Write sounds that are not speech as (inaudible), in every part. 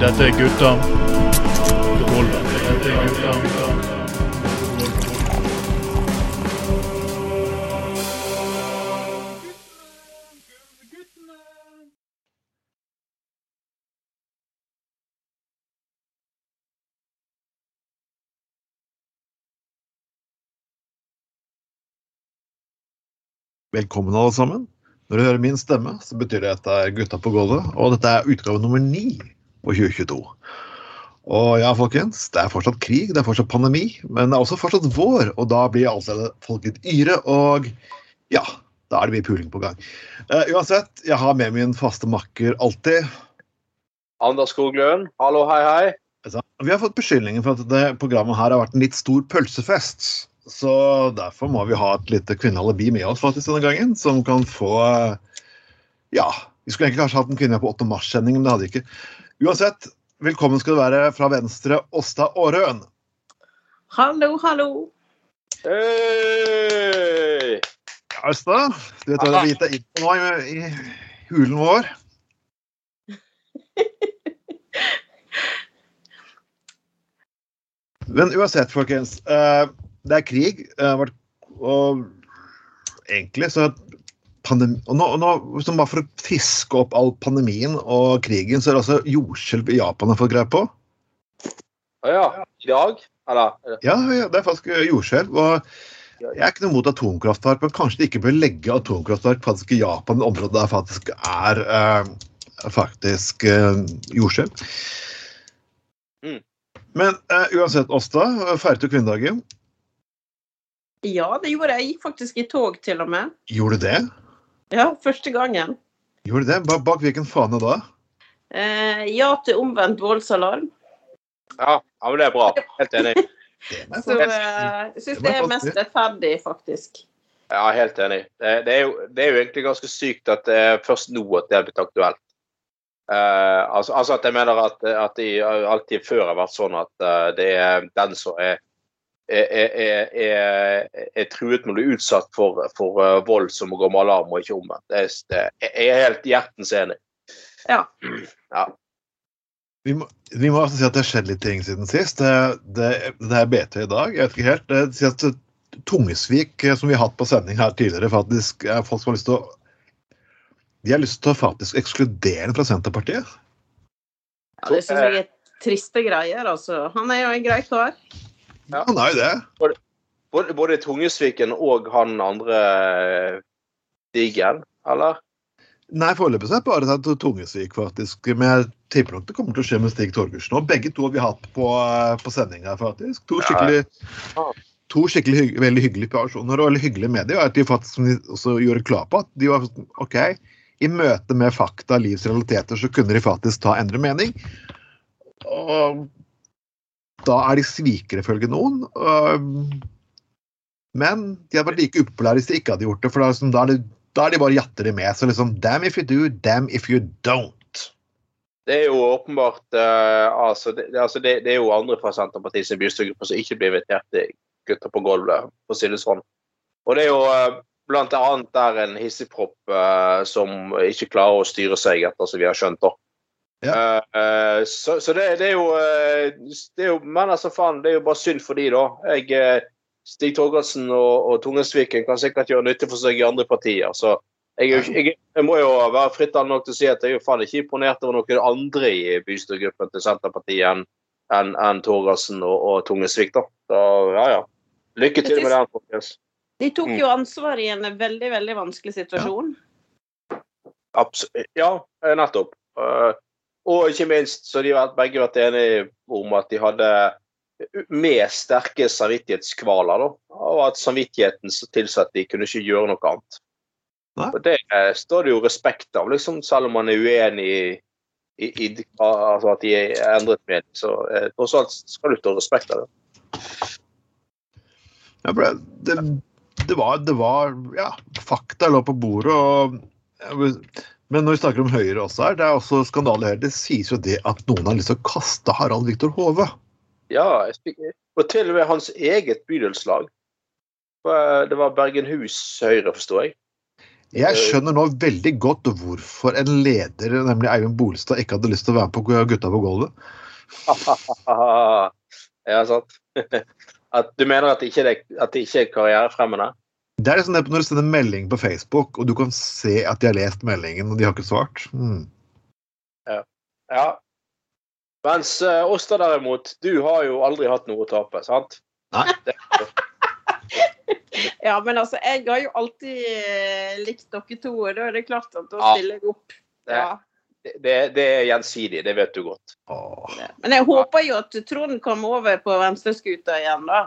Dette er gutta på gulvet. Dette er gutta. Velkommen, alle sammen. Når du hører min stemme, så betyr det at det er Gutta på gulvet, og dette er utgave nummer ni på 2022. Og ja, folkens, det er fortsatt krig, det er fortsatt pandemi, men det er også fortsatt vår, og da blir altså folk litt yr, og ja, da er det mye puling på gang. Uh, uansett, jeg har med min faste makker alltid. Anders Skoglund, hallo, hei, hei. Vi har fått beskyldninger for at det programmet her har vært en litt stor pølsefest. Så derfor må vi ha et lite kvinnealibi med oss faktisk denne gangen, som kan få Ja, vi skulle egentlig kanskje hatt en kvinne på 8. mars-sending, men det hadde vi ikke. Uansett, velkommen skal du være fra venstre, Åsta Aarøen. Hallo, hallo. Hei! Åsta, du vet hva du har gitt deg inn på nå i, i hulen vår? (laughs) Men uansett, folkens. eh, det er krig. eh, vært- og egentlig så pandemi, og nå, nå, som Bare for å fiske opp all pandemien og krigen, så er det altså jordskjelv i Japan jeg har fått greie på. Å ja. I dag? Eller? Ja, ja, det er faktisk jordskjelv. og Jeg er ikke noe mot atomkraftverk, men kanskje de ikke bør legge atomkraftverk faktisk i Japan, området område der faktisk er eh, faktisk eh, jordskjelv. Mm. Men eh, uansett, Åsta, feiret jo kvinnedagen? Ja, det gjorde jeg. Jeg gikk faktisk i tog, til og med. Gjorde du det? Ja, første gangen. Gjorde du det? Bak, bak hvilken fane da? Eh, ja til omvendt voldsalarm. Ja, ja, men det er bra. Helt enig. Så jeg eh, syns (laughs) det er mest rettferdig, faktisk. Ja, helt enig. Det, det, er jo, det er jo egentlig ganske sykt at det er først nå at det er blitt aktuelt. Eh, altså, altså at jeg mener at, at det alltid før har vært sånn at uh, det er den som er er, er, er, er truet med å bli utsatt for, for eh, vold som går med alarm, og ikke omvendt. Det, er- det, jeg er helt hjertens enig. Ja. Ja. Vi må, vi må også si at det har skjedd litt ting siden sist. Det, det, det er BT i dag. Jeg vet ikke helt. Det sies at Tungesvik, eh, som vi har hatt på sending her tidligere, faktisk er folk som har lyst til å De har lyst til å faktisk ekskludere fra Senterpartiet. Ja, det syns jeg er triste greier, altså. Han er jo en grei kar. Ja. Han er jo det. Både, både Tungesviken og han andre diggen, Stigen, eller? Nei, foreløpig er det bare tatt Tungesvik, faktisk. Men jeg tipper nok det kommer til å skje med Stig Torgersen. Og begge to har vi hatt på, eh, på sending her, faktisk. To skikkelig, Ja. to skikkelig hygg, veldig hyggelige personer og veldig hyggelige medier. Og at de faktisk som de også gjorde klar på at de var sånn, OK, i møte med fakta, livs realiteter, så kunne de faktisk ta endre mening. Og da er de svikere, ifølge noen. Men de hadde vært like upopulære hvis de ikke hadde gjort det, for da, det da, er, det, da er de bare jatter de med. Så liksom damn if you do, damn if you don't. Det er jo åpenbart uh, altså, det, det- altså det, det er jo andre fra Senterpartiet sin bystyregruppe som ikke blir invitert til Gutter på gulvet, for å si det sånn. Og det er jo uh, blant annet der en hissigpropp uh, som ikke klarer å styre seg, etter som vi har skjønt. da. Eh, Uh, så så det, det er jo eh, det er jo, Men altså, faen, det er jo bare synd for de, da. Jeg, Stig Torgersen og, og Tungesviken kan sikkert gjøre nytte for seg i andre partier. så jeg, jeg, jeg må jo være frittalende nok til å si at jeg er faen ikke imponert over noen andre i bystyregruppen til Senterpartiet enn en, en Torgersen og, og Tungesvik. da. Så ja, ja. Lykke til med den, folkens. De tok Mm. jo ansvar i en veldig, veldig vanskelig situasjon. Abs ja, eh, nettopp. Og ikke minst så de har begge vært enige om at de hadde med sterke samvittighetskvaler. da, Og at samvittigheten tilsa at de kunne ikke gjøre noe annet. Og Det eh, står det jo respekt av, liksom, selv om man er uenig i, i, i altså at de er endret mening. Så eh, tross alt skal du stå respekt av det. Ja, for det, det, det, var, det var Ja, fakta lå på bordet. og men når vi snakker om Høyre også her, det er også skandale her. Det sies jo det at noen har lyst til å kaste Harald Viktor Hove. Ja, og til og med hans eget bydelslag. Eh, Det var Bergenhus Høyre, forstår jeg. Jeg skjønner nå veldig godt hvorfor en leder, nemlig Eivind Bolstad, ikke hadde lyst til å være med på Gutta på gulvet. (laughs) ja, sant. (laughs) At du mener at det ikke er, at det ikke er karrierefremmende? Det er liksom det når du sender melding på Facebook, og du kan se at de har lest meldingen, og de har ikke svart. Mm. Ja. Mens uh, oss da derimot, du har jo aldri hatt noe å tape, sant? Nei. (laughs) Ja, men altså, jeg har jo alltid eh, likt dere to, og da er det klart at da Ja. stiller jeg opp. Ja. det, det er gjensidig, det vet du godt. Åh. Men jeg håper jo at Trond kommer over på venstreskuta igjen, da.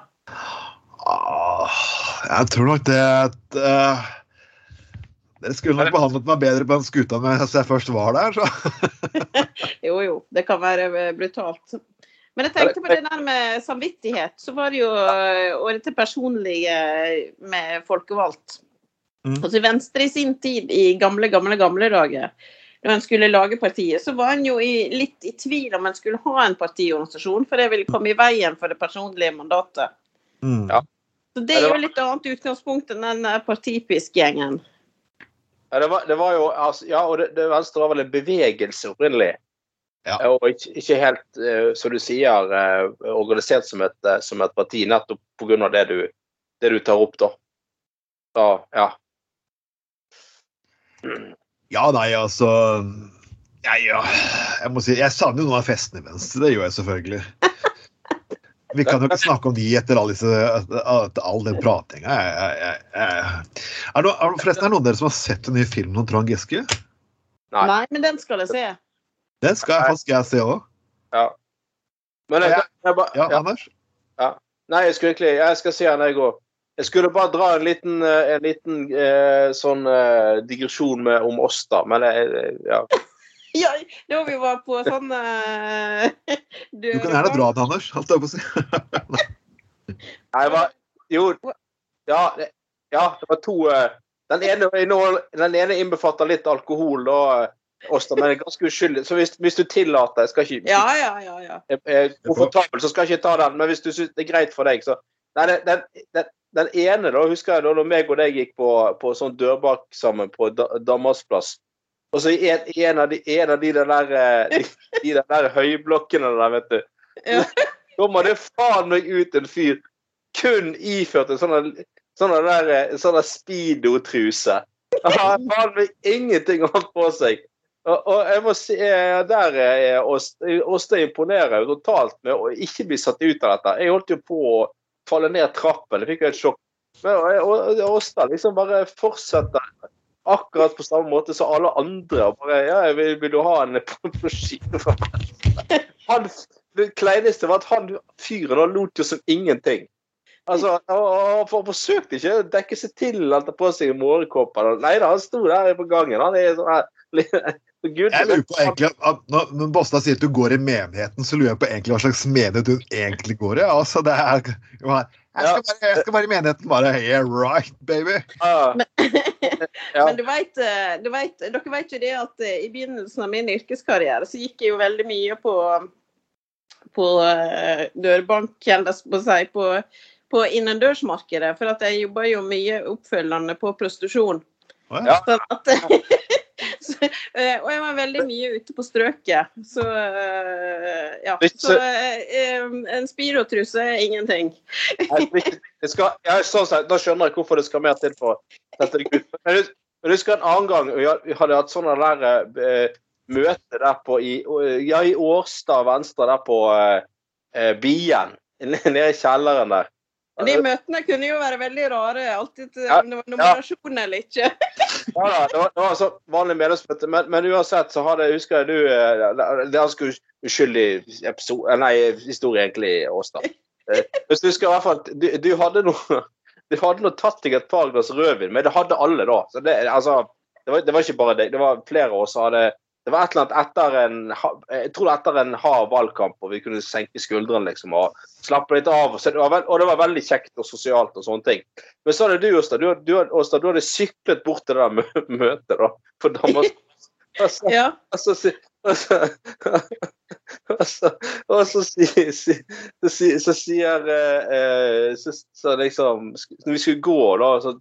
Ah, jeg tror nok det at uh, Dere skulle nok behandlet meg bedre på den skuta mens jeg først var der, så. (laughs) Jo, jo, det kan være eh, brutalt. Men jeg tenkte på det der med samvittighet. Så var det jo eh, og dette personlige med folkevalgt. Mm. Altså Venstre i sin tid, i gamle, gamle, gamle dager, når en skulle lage partiet, så var en jo i, litt i tvil om en skulle ha en partiorganisasjon, for det ville komme i veien for det personlige mandatet. Mm. Ja. Så det er jo litt annet utgangspunkt enn den der partipisk-gjengen. Ja, det var, det var jo, altså, ja, og det, det Venstre var vel en bevegelse opprinnelig. Ja. Og ikke, ikke helt, eh, som du sier, eh, organisert som et, eh, som et parti, nettopp pga. Det, du- det du tar opp, da. Så, ja. Ja, nei, altså Nei, ja. Jeg må si, jeg savner jo noen av festene i Venstre. Det gjør jeg selvfølgelig. (laughs) Vi kan jo ikke snakke om de etter all, disse, etter all den pratinga. Er det, forresten er noen av dere som har sett den nye filmen om Trond Giske? Nei. Nei, men den skal jeg se. Den skal jeg faktisk jeg se òg. ja. Men jeg, jeg, ba, Ja, ja. Anders? Nei, jeg skulle egentlig Jeg skal si den, jeg òg. Jeg skulle bare dra en liten, eh, en liten eh, sånn eh, digresjon med, om oss, da. Men jeg, ja. (laughs) Ja, da vi var på sånn uh, (laughs) Du kan gjerne dra det, Anders. Alt jeg på å si. (laughs) Nei, det var, jo ja det, ja, det var to eh, Den ene, den ene innbefatter litt alkohol, da, Åsta, men er ganske uskyldig. Så hvis, hvis du tillater Jeg skal ikke Ja, ja, ja. ja. er, er komfortabel, så skal jeg ikke ta den. Men hvis du syns det er greit for deg, så Nei, den, den, den, ene, da, husker jeg da når meg og deg gikk på, på sånn dørbak sammen på da, Danmarksplass. Og så i en, en, av de, en av de der, eh, de, de der høyblokkene der, vet du. Ja. kommer det faen meg ut en fyr kun iført en sånn der, eh, sånn speedo-truse. Han har faen meg ingenting annet på seg. Og, og jeg må si, eh, der er Ås- Åste imponerer jo totalt med å ikke bli satt ut av dette. Jeg holdt jo på å falle ned trappen. Jeg fikk jo et sjokk. Men Åsta liksom bare fortsetter akkurat på samme måte som alle andre. Bare, ja, vil, vil du ha en fra han, Det kleineste var at han fyren han lot jo som ingenting. Altså, han, han forsøkte ikke å dekke seg til eller ta på seg morgenkåper. Nei da, han sto der på gangen. Han er sånn her Gud, Jeg lurer på egentlig Når når Båstad sier at du går i menigheten, så lurer jeg på egentlig hva slags menighet du egentlig går i. Altså, det er. Jeg skal, bare, jeg skal være i menigheten. Bare yeah, right, baby. Ja, (laughs) Ja. Men du vet, eh, du vet, dere vet jo det at eh, i begynnelsen av min yrkeskarriere så gikk jeg jo veldig mye på, på eh, dørbank, eller på å si, på, på innendørsmarkedet. For at jeg jobba jo mye oppfølgende på prostitusjon. Ja. Sånn at, (laughs) så, eh, og jeg var veldig mye ute på strøket. Så eh, ja. Så eh, en spirotruse er ingenting. Skal, jeg, sånn da skjønner jeg hvorfor det skal mer til for dette. gutt. Men jeg husker en annen gang vi hadde hatt sånne der eh, møte der på i, ja, i Årstad venstre der på eh, Bien. Nede i kjelleren der. De møtene kunne jo være veldig rare, alltid Ja, om det var nominasjon eller ikke. (laughs) Ja, da, det, var, det var så vanlig medlemsmøte, men, men uansett så hadde, husker jeg du eh, Det er ganske uskyldig episode, nei, historie, egentlig, Åsdal. Eh, Hvis du husker i hvert fall Du, du hadde noe du hadde nå tatt deg et par glass rødvin, men det hadde alle da. Så det, altså, det, var, det var ikke bare deg, det var flere av oss som hadde Det var et eller annet etter en Jeg tror etter en hard valgkamp, og vi kunne senke skuldrene liksom og slappe litt av. Så det var, og det var veldig kjekt og sosialt og sånne ting. Men så hadde du, Åsta, du, du, Åsta, du hadde syklet bort til det der møtet da, på Danmarks Og Ja. og så, og så, og så, si- så, så sier eh, eh, så, så liksom Når vi skulle gå, da, så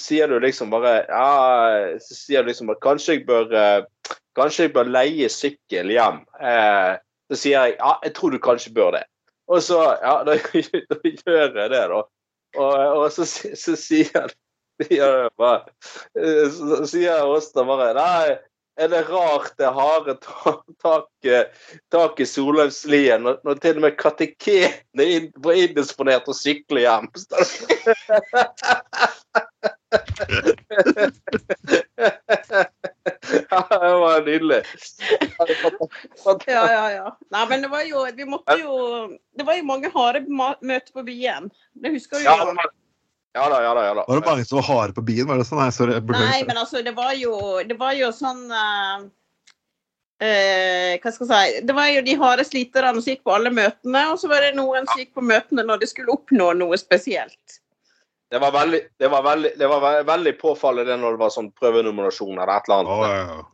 sier du liksom bare Ja, så sier du liksom at Kanskje jeg bør eh, Kanskje jeg bør leie sykkel hjem. Eh, så sier jeg ja, jeg tror du kanskje bør det. Og så ja, da, (laughs) da gjør jeg det, da. Og, og så, så sier jeg bare eh, Så sier Åsta bare Nei, er det rart det harde ta- taket tak i Solheimslien når, når til og med kateketene inn- var indisponert og sykler hjem? (laughs) Ja, det var nydelig. Ja, ja, ja. Nei, men det var jo Vi måtte jo Det var jo mange harde møter på byen. Det husker du Ja, men- ja da, ja da. ja da. Var det mange som var harde på byen? Var det sånn? Nei, sorry. Jeg burde... Nei, men altså, det var jo, det var jo sånn uh, eh, Hva skal jeg si Det var jo de harde sliterne som gikk på alle møtene, og så var det noen som gikk på møtene når de skulle oppnå noe spesielt. Det var veldig, det var veldig, det var veldig påfallende når det var sånn prøvenominasjon eller et eller annet. Oh, ja, ja.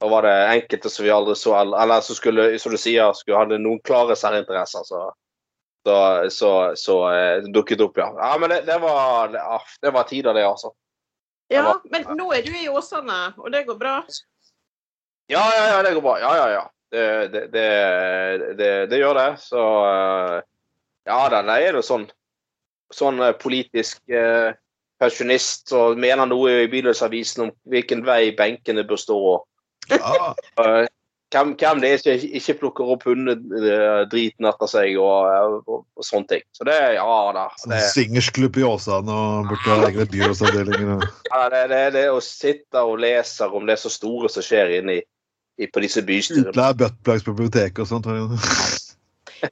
Da var det enkelte som vi aldri så, eller- som skulle, som du sier, skulle hadde noen klare særinteresser. Så, så, så, så eh, dukket opp, ja. Ja, men det, det, var, det, ah, var tider, det, altså. Ja, men nå er du i Åsane, og det går bra. Ja, ja, ja, det går bra. Ja, ja, ja. Det, det, det, det, det gjør det. Så eh, ja, da, det er jo sånn. Sånn eh, politisk eh, pensjonist og mener noe i Bydelsavisen om hvilken vei benkene bør stå. ja. Eh, hvem, hvem det er som ikke, ikke plukker opp hundedriten etter seg og, og, og sånne ting. Så det ja da. Sånn Det, swingersklubb i Åsane og borte ha egne byrådsavdelinger. ja, det, det, det å sitte og lese om det så store som skjer inne i, i, på disse bystyrene. Utleie buttplugs på biblioteket og sånt.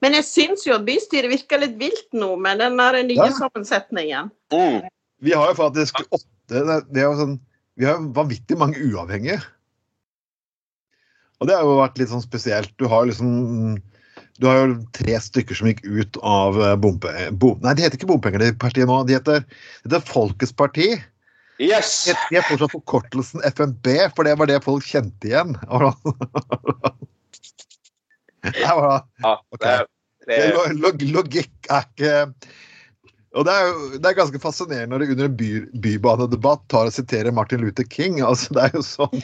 Men jeg syns jo at bystyret virker litt vilt nå, med den der nye Ja. sammensetningen. Mm. Vi har jo faktisk åtte det, er jo sånn, Vi har vanvittig mange uavhengige. Og det har jo vært litt sånn spesielt. Du har liksom du har jo tre stykker som gikk ut av bompenger... bompe... Bom, nei, de heter ikke bompenger, det partiet nå. De heter, de heter Folkets parti. Yes! De de er fortsatt forkortelsen FNB, for det var det folk kjente igjen. (laughs) (laughs) Ja, det, log logikk er ikke og det er, jo, det er ganske fascinerende når du under en by, bybanedebatt tar og siterer Martin Luther King. altså Det er jo sånn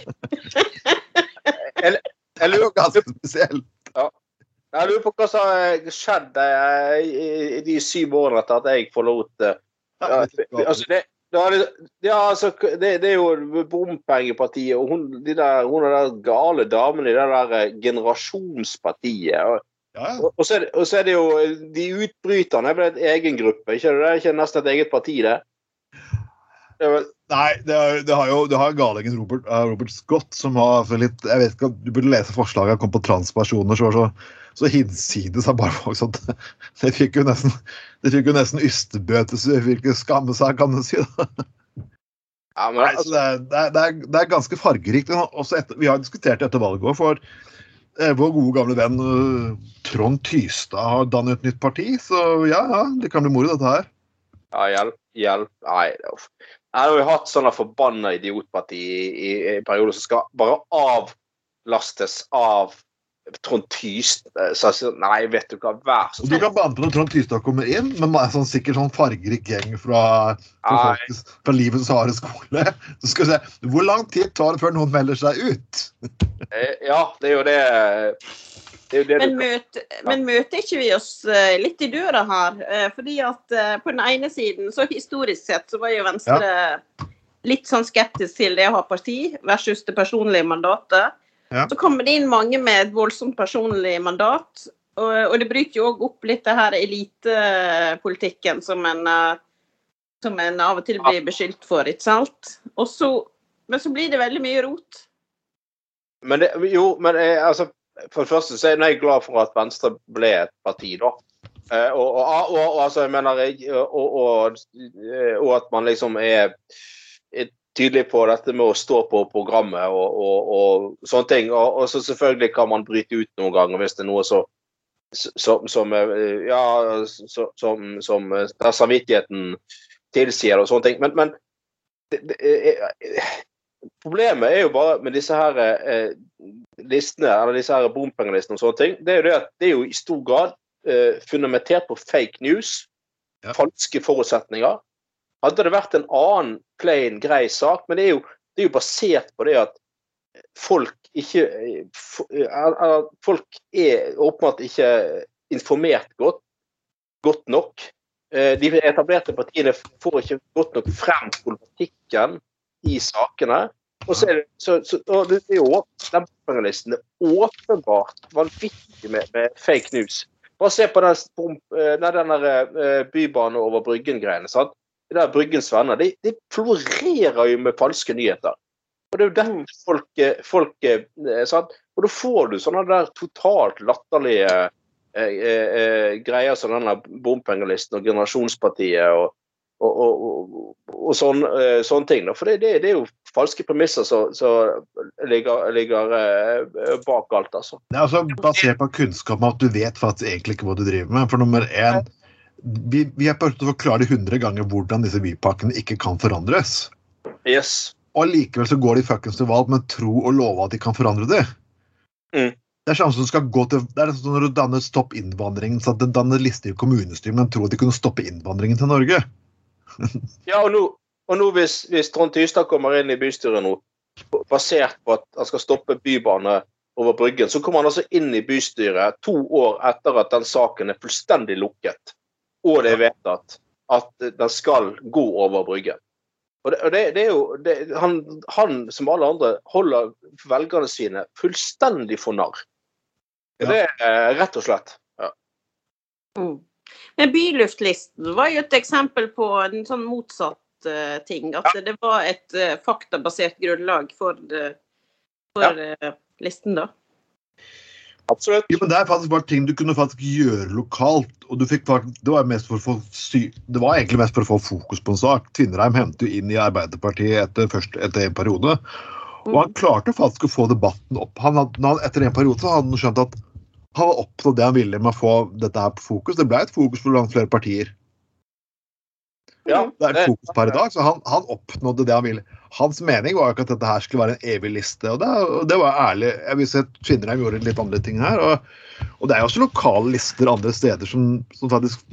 Det er jo ganske spesielt. jeg lurer på hva som har skjedd eh, i, i de syv årene etter at jeg forlot eh, ja, altså, det, ja, det, ja, altså, det, det er jo bompengepartiet og hun, de der, hun er der gale damene i det der eh, generasjonspartiet. og Ja. Og og så, det, og så er det jo De utbryterne er vel en egen gruppe, ikke det? Er ikke nesten et eget parti, det? det vel, Nei, det, er, det har jo det har galingen Robert, eh, Robert Scott som har litt jeg vet ikke, Du burde lese forslaget. Han kom på transpersoner, så så, så hinsides av bare folk sånn (laughs) Det fikk jo nesten det fikk jo nesten så det jo skamme seg, kan du si. da. ja, men, altså, det, er, det, er, det, er, ganske fargerikt. Etter, vi har diskutert det etter valget òg, for eh, vår gode gamle venn uh, Trond Tystad har dannet et nytt parti. Så ja, ja, det kan bli moro, dette her. ja, hjelp, hjelp. Nei, det er. Jeg har jo hatt sånne forbanna idiotparti i, i, i perioder som skal bare avlastes av Trond Tyst. eh, Så jeg sier, nei, vet du hva, vær så snill. du kan banne på når Trond Tystad kommer inn, men det er sånn, sikkert sånn fargerik gjeng fra, fra, Nei. fra livets harde skole. (laughs) Så skal vi se, Hvor lang tid tar det før noen melder seg ut? (laughs) Eh, Ja, det er jo det Det er jo det Men, møt, ja. men møter ikke vi oss eh, litt i døra her? Eh, fordi at eh, på den ene siden, så historisk sett, så var jo Venstre litt sånn skeptisk til det å ha parti versus det personlige mandatet. Ja. Så kommer det inn mange med et voldsomt personlig mandat. Og, og det bryter jo òg opp litt det her elitepolitikken som en eh, som en av og til blir beskyldt for, ikke sant? Og så, men så blir det veldig mye rot. Men det, jo, men jeg, altså, for det første så er jeg glad for at Venstre ble et parti, da. Eh, og, og, og, og altså, jeg mener og, og, eh, at man liksom er tydelig på dette med å stå på programmet og, og, og sånne ting. Og, og så selvfølgelig kan man bryte ut noen ganger hvis det er noe så som, som eh, Ja, så- som, som eh, der samvittigheten tilsier og sånne ting. Men, men det, det, eh, Problemet er jo bare med disse her eh, listene, eller disse her bompengelistene og sånne ting, det er jo det at det er jo i stor grad eh, fundamentert på fake news, Ja. falske forutsetninger. Hadde det vært en annen plain, grei sak, men det er jo, det er jo basert på det at folk ikke f- eller Folk er åpenbart ikke informert godt, godt nok. Eh, De etablerte partiene får ikke godt nok frem politikken i sakene. Og så er det, så, så, og det er jo den panelisten er åpenbart vanvittig med, med fake news. Bare se på den, eh, den der eh, bybane over Bryggen-greiene. sant? Det der Bryggens venner, de, de florerer jo med falske nyheter. Og det er jo dette folk, eh, folk eh, sant? Og da får du sånne der totalt latterlige eh, eh, eh, greier som denne bompengelisten og Generasjonspartiet og, og, og, og, og sånn, eh, sånne ting. For det, det, det er jo falske premisser som ligger, ligger eh, bak alt, altså. Det er altså basert på kunnskap om at du vet faktisk egentlig ikke hva du driver med. For nummer én, vi, vi er prøvd å forklare 100 ganger hvordan disse bypakkene ikke kan forandres. Yes. Og likevel så går de fuckings til valg med tro og love at de kan forandre det. Mm. Det er sånn som skal gå til, det er sånn når du danner stopp innvandringen, så at den danner liste i kommunestyret, men tror at de kunne stoppe innvandringen til Norge. (laughs) Ja, og nå, og nå hvis, hvis Trond Tystad kommer inn i bystyret nå, basert på at han skal stoppe bybane over Bryggen, så kommer han altså inn i bystyret to år etter at den saken er fullstendig lukket, og det er vedtatt at den skal gå over Bryggen. Og det, og det, det er jo, det, han, han, som alle andre, holder velgerne sine fullstendig for narr. Ja. Det er rett og slett. Ja. Mm. Men byluftlisten var jo et eksempel på en sånn motsatt uh, ting. At det var et uh, faktabasert grunnlag for, uh, for eh, listen, da. Absolutt. Ja, men Det er faktisk bare ting du kunne faktisk gjøre lokalt. og du fikk faktisk, Det var, mest for å få sy det var egentlig mest for å få fokus på en sak. Tvinnereim hentet jo inn i Arbeiderpartiet etter, først, etter en periode. Og han klarte faktisk å få debatten opp. Han hadde, han, etter en periode så hadde han skjønt at han var oppnådd det han ville med å få dette her på fokus. Det ble et fokus for langt flere partier. Ja, Det er et fokus per i dag, så han, han oppnådde det han ville. Hans mening var jo ikke at dette her skulle være en evig liste, og det, og det var ærlig. Jeg vil se at Tvinnereim gjorde litt andre ting her. Og, og det er jo også lokale lister andre steder som, som faktisk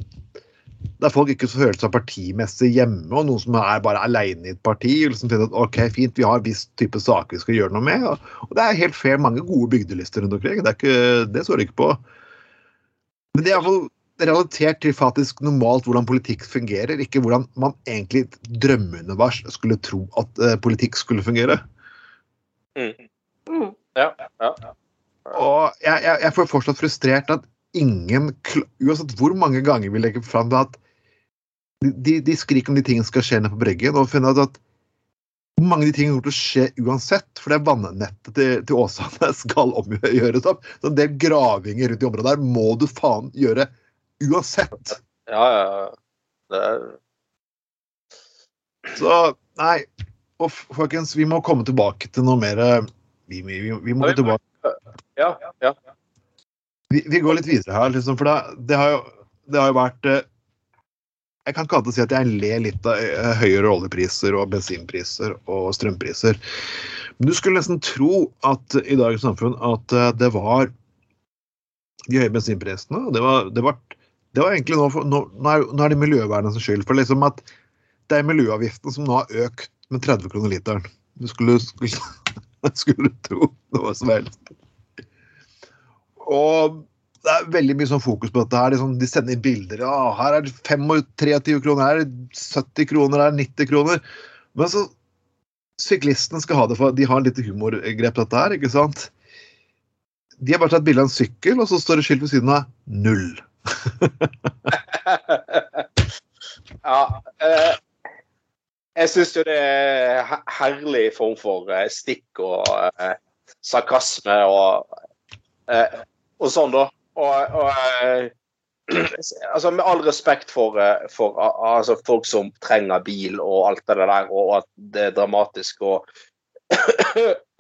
Der folk ikke føler seg partimessig hjemme, og noen som er bare aleine i et parti. og liksom finner at ok, fint, vi har en viss type saker vi skal gjøre noe med. Og, og det er helt fair, mange gode bygdelister rundt omkring. Det, er ikke, det står det ikke på. Men det er iallfall relatert til faktisk normalt hvordan politikk fungerer, ikke hvordan man egentlig i et drømmeunivers skulle tro at uh, politikk skulle fungere. Mm. Ja, ja. Og jeg, jeg, jeg får fortsatt frustrert at ingen Uansett hvor mange ganger vi legger fram det at de, de skriker om de tingene skal skje nede på Bryggen, og finner ut at mange av de tingene kommer til å skje uansett, for det er vannettet til, til Åsane (laughs) skal omgjøres opp. Så en del gravinger rundt i området der må du faen gjøre uansett. ja, ja. ja. Det er, Så nei. Og folkens, vi må komme tilbake til noe mer eh, Vi, vi, vi, må gå tilbake. ja, ja. Vi, vi går litt videre her, liksom, for det, det, har, jo, det har jo vært eh, Jeg kan ikke annet enn si at jeg ler litt av eh, høyere oljepriser og bensinpriser og strømpriser. Men du skulle nesten tro at i dagens samfunn at det var de høye bensinprisene. Det var, det var, det var egentlig nå, for, nå, nå, er, det miljøvernet som skyld for liksom at det er miljøavgiften som nå har økt med 30 kroner literen. Du (laughs) skulle, skulle, skulle tro det var helst. Og det er veldig mye sånn fokus på dette. her. Liksom, de sender inn bilder. Ja, her er det 25, 23 kroner, her er det 70 kroner, her er det 90 kroner. Men så Syklistene skal ha det for De har litt humorgrep, dette her, ikke sant? De har bare tatt bilde av en sykkel, og så står det skilt ved siden av null. (laughs) ja eh, jeg syns jo det er he- herlig form for eh, stikk og eh, sarkasme og, eh, og sånn, da. Og, og eh, (clears throat) altså Med all respekt for, eh, for altså folk som trenger bil og alt det der, og at det er dramatisk og (clears throat)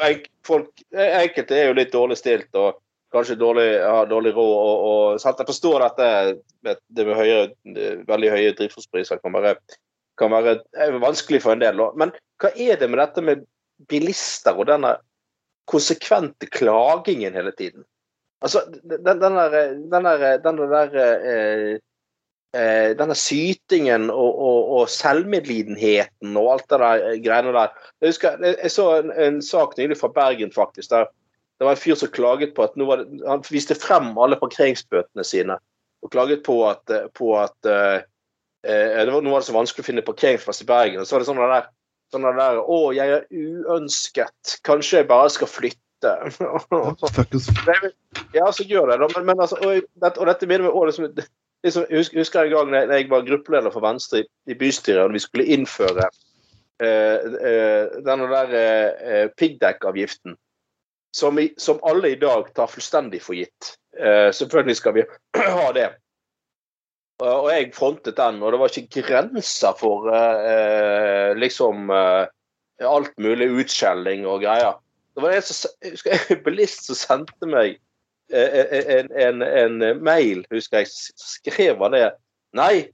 Enkelte er jo litt dårlig stilt og kanskje dårlig, har dårlig råd. Og, og, sant? Jeg forstår dette med det med høye, veldig høye drivstoffpriser kan være, kan være vanskelig for en del. Men hva er det med dette med bilister og denne konsekvente klagingen hele tiden? Altså, den, den der, den der, den der eh, eh, denne sytingen og, og, og selvmedlidenheten og alt det der greiene der. Jeg husker, jeg så en, en sak nylig fra Bergen, faktisk. der det var en fyr som klaget på at det, Han viste frem alle parkeringsbøtene sine og klaget på at, eh, på at eh, eh, det var, Nå var det så vanskelig å finne parkeringsplass i Bergen. og Så var det sånn der, sånn der Å, jeg er uønsket. Kanskje jeg bare skal flytte. (laughs) Ja, så gjør det, da. Men, men altså, og, og dette minner meg også liksom, liksom, Jeg husker, en gang da jeg var gruppeleder for Venstre i, i bystyret, og vi skulle innføre uh, denne der piggdekkavgiften. Som, i, som alle i dag tar fullstendig for gitt. Eh, selvfølgelig skal vi (clears throat) ha det. Og, og jeg frontet den, og det var ikke grenser for eh, eh, liksom eh, alt mulig utskjelling og greier. Det var en, som, (laughs) en bilist som sendte meg eh, en, en, en mail, husker jeg, skrev han det. Nei,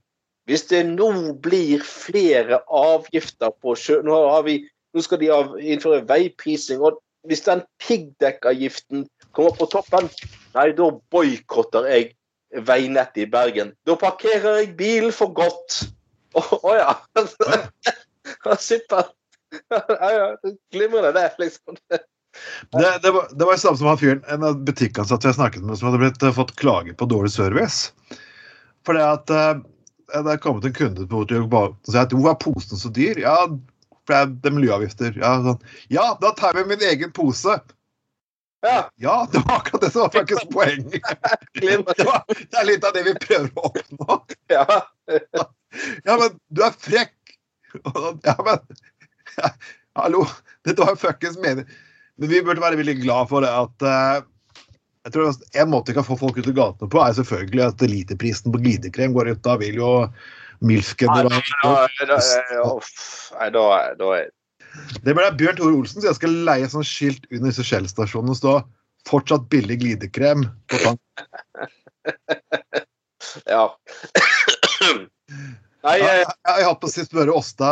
hvis det nå blir flere avgifter på sjø... Nå, vi, nå skal de innføre veiprising, og hvis den piggdekkavgiften kommer på toppen, nei, da boikotter jeg veinettet i Bergen. Da parkerer jeg bilen for godt. Å ja. (laughs) Supert. Ja, ja, Glimrende, det, liksom. Det, det, var, det var samme som han fyren, en av butikkansatte jeg snakket med, som hadde blitt, eh, fått klage på dårlig service. For det at eh, det er kommet en kunde på bort og sa at 'hvorfor er posen så dyr? Ja, for det er, det er miljøavgifter. Ja, sånn. ja, da tar vi min egen pose. Ja, Ja, det var akkurat det som var faktisk (laughs) poenget. Det, var, det er litt av det vi prøver å oppnå. Ja. (laughs) Ja, men du er frekk! Ja, men ja, Hallo, dette var fuckings mening. Men vi burde være veldig glad for det at uh, jeg tror En måte vi kan få folk ut i gatene på, er selvfølgelig at literprisen på glidekrem går ut. Da vil jo Milfken Nei, og da, da. Nei, da, da er Det ble Bjørn Tore Olsen, så jeg skal leie sånn skilt under disse Shell-stasjonene og stå 'Fortsatt billig glidekrem' på tank. (laughs) Ja. Nei, Ja, eh, jeg, jeg har hatt på sist spørre Åsta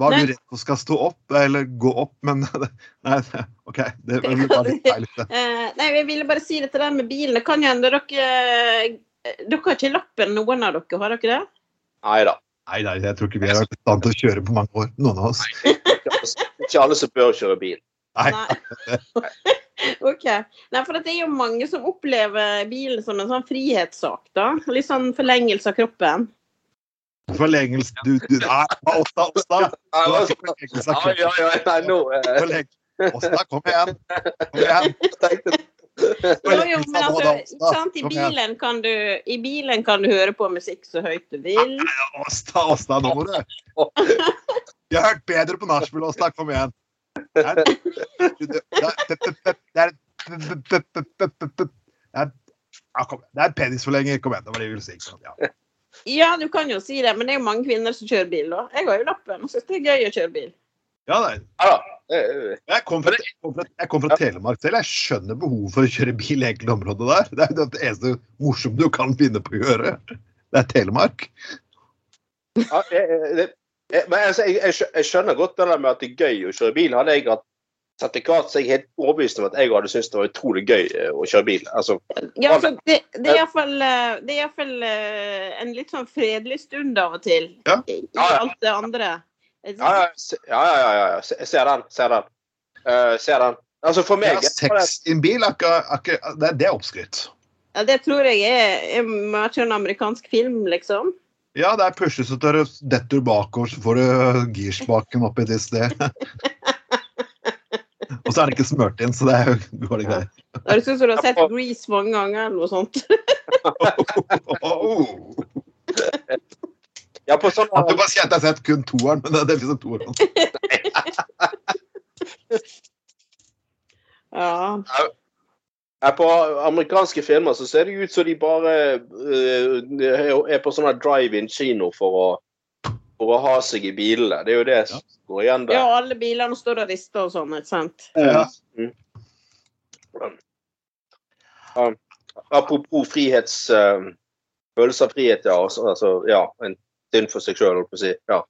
hva Nei. du redd for skal stå opp, eller gå opp, men (laughs) Nei, OK. Det det var litt feil. (laughs) Eh, nei, jeg ville bare si dette der med bilen. Det kan jo hende dere eh, Dere har ikke lappen, noen av dere, har dere det? Nei da. Nei, nei, jeg tror ikke vi har vært i stand til å kjøre på mange år, noen av oss. Ikke alle- Ikke alle som bør kjøre bil. Nei. (laughs) OK. Nei, for det er jo mange som opplever bilen som en sånn frihetssak, da. Litt sånn forlengelse av kroppen. Forlengelse Du, du Nei, Åsta, Åsta! Nei, forlengelse av oi, nei, nå eh, Åsta, kom igjen! Kom igjen! Jeg tenkte, Jo, jo, men altså, sant? I bilen kan du, i bilen kan du høre på musikk så høyt du vil. Åsta, Åsta, nå må du Jeg har hørt bedre på nachspiel, Åsta. Kom igjen. Det er det er- er er. Er penisforlenger. Kom igjen, det var det jeg ville si. Ja. Ja, du kan jo si det, men det er jo mange kvinner som kjører bil, da. Jeg har jo lappen og syns det er gøy å kjøre bil. Ja, nei. Eh, Jeg kom fra, jeg kom fra, jeg kom fra Telemark selv. Jeg skjønner behovet for å kjøre bil i enkelte områder der. Det er det eneste morsomme du kan finne på å gjøre. Det er Telemark. Ja, jeg, eh, men altså, jeg, jeg jeg skjønner godt det der med at det er gøy å kjøre bil. Hadde jeg hatt sertifikat, så jeg er helt overbevist om at jeg hadde syntes det var utrolig gøy eh, å kjøre bil. Altså, Ja, altså, det, det er iallfall det er i hvert fall, eh, en litt sånn fredelig stund av og til. Ja. I, alt det andre. Ja, ja, ja, ja, ja, ja. Se- Jeg ser den. Ser den. Uh, ser den. Altså, for meg Ja, sex i en bil akkurat, er det, det er oppskrytt. Ja, det tror jeg er, er mye en amerikansk film, liksom. Ja, det er pushes og du detter bakover, så får du girspaken opp i et sted. (laughs) og så er det ikke smørt inn, så det er jo går det greit. Det høres ut som du har sett Grease mange ganger eller noe sånt. (laughs) (laughs) Ja, på sånn du bare sier at jeg har sett kun toeren, men det er liksom toeren. (laughs) Ja. Ja, På amerikanske filmer så ser det ut som de bare eh, er på sånn drive-in kino for å, for å ha seg i bilene. Det er jo det som går igjen ja, alle bilene står og rister og sånn, ikke sant. Ja. Ja. Apropos frihets eh, følelse av frihet, ja. Altså, altså, ja en synd for seg sjøl, holdt på å si. Ja.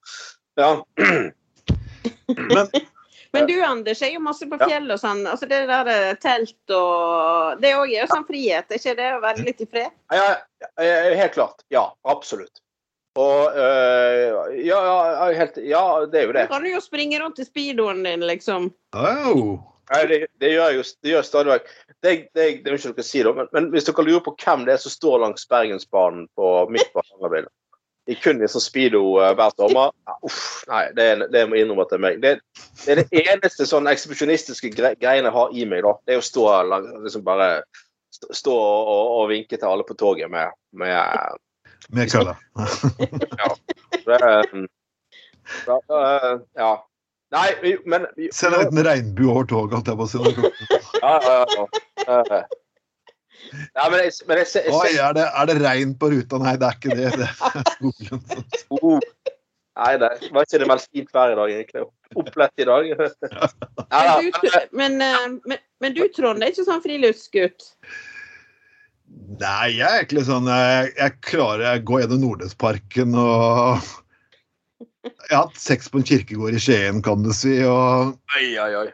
ja. (clears throat) Men (laughs) Men du Anders, er jo masse på Ja. fjellet og sånn. Altså det der eh, telt og Det òg er jo sånn frihet, er ikke det? Å være litt i fred? Ja, ja, ja, helt klart. Ja, absolutt. Og øh, ja, ja, helt, ja, det er jo Du det. kan jo springe rundt i speedoen din, liksom. Oh. Nei, det, det gjør jeg jo det gjør jeg stadig vekk. Det, det, det er ikke noe å si, da. Men, men hvis dere lurer på hvem det er som står langs Bergensbanen på midt på Hardangervidda i kun i sånn speedo eh, hver sommer ja, Uff, nei, det, det må jeg innrømme til meg. Det, det er det eneste sånn ekshibisjonistiske gre greiene jeg har i meg, da. Det er å stå liksom bare stå, og, og, og vinke til alle på toget med, med Med kølla. (laughs) det, da, ja, øh, ja. Nei, vi- men vi- Send en liten regnbue over toget, holdt jeg på å si. Ja, ja, ja. Ja, men jeg, men jeg, jeg, Oi, er det, er det regn på ruta? Nei, det er ikke det. det er (laughs) Oh. Nei, det var ikke det veldig fint vær i dag, egentlig. Opplett i dag. Ja, da, Men du, men, eh, men, men du, Trond, er ikke sånn friluftsgutt? Nei, jeg er egentlig sånn Jeg, jeg klarer Jeg går gjennom Nordnesparken og Jeg har hatt sex på en kirkegård i Skien, kan du si, og Oi, oi, oi.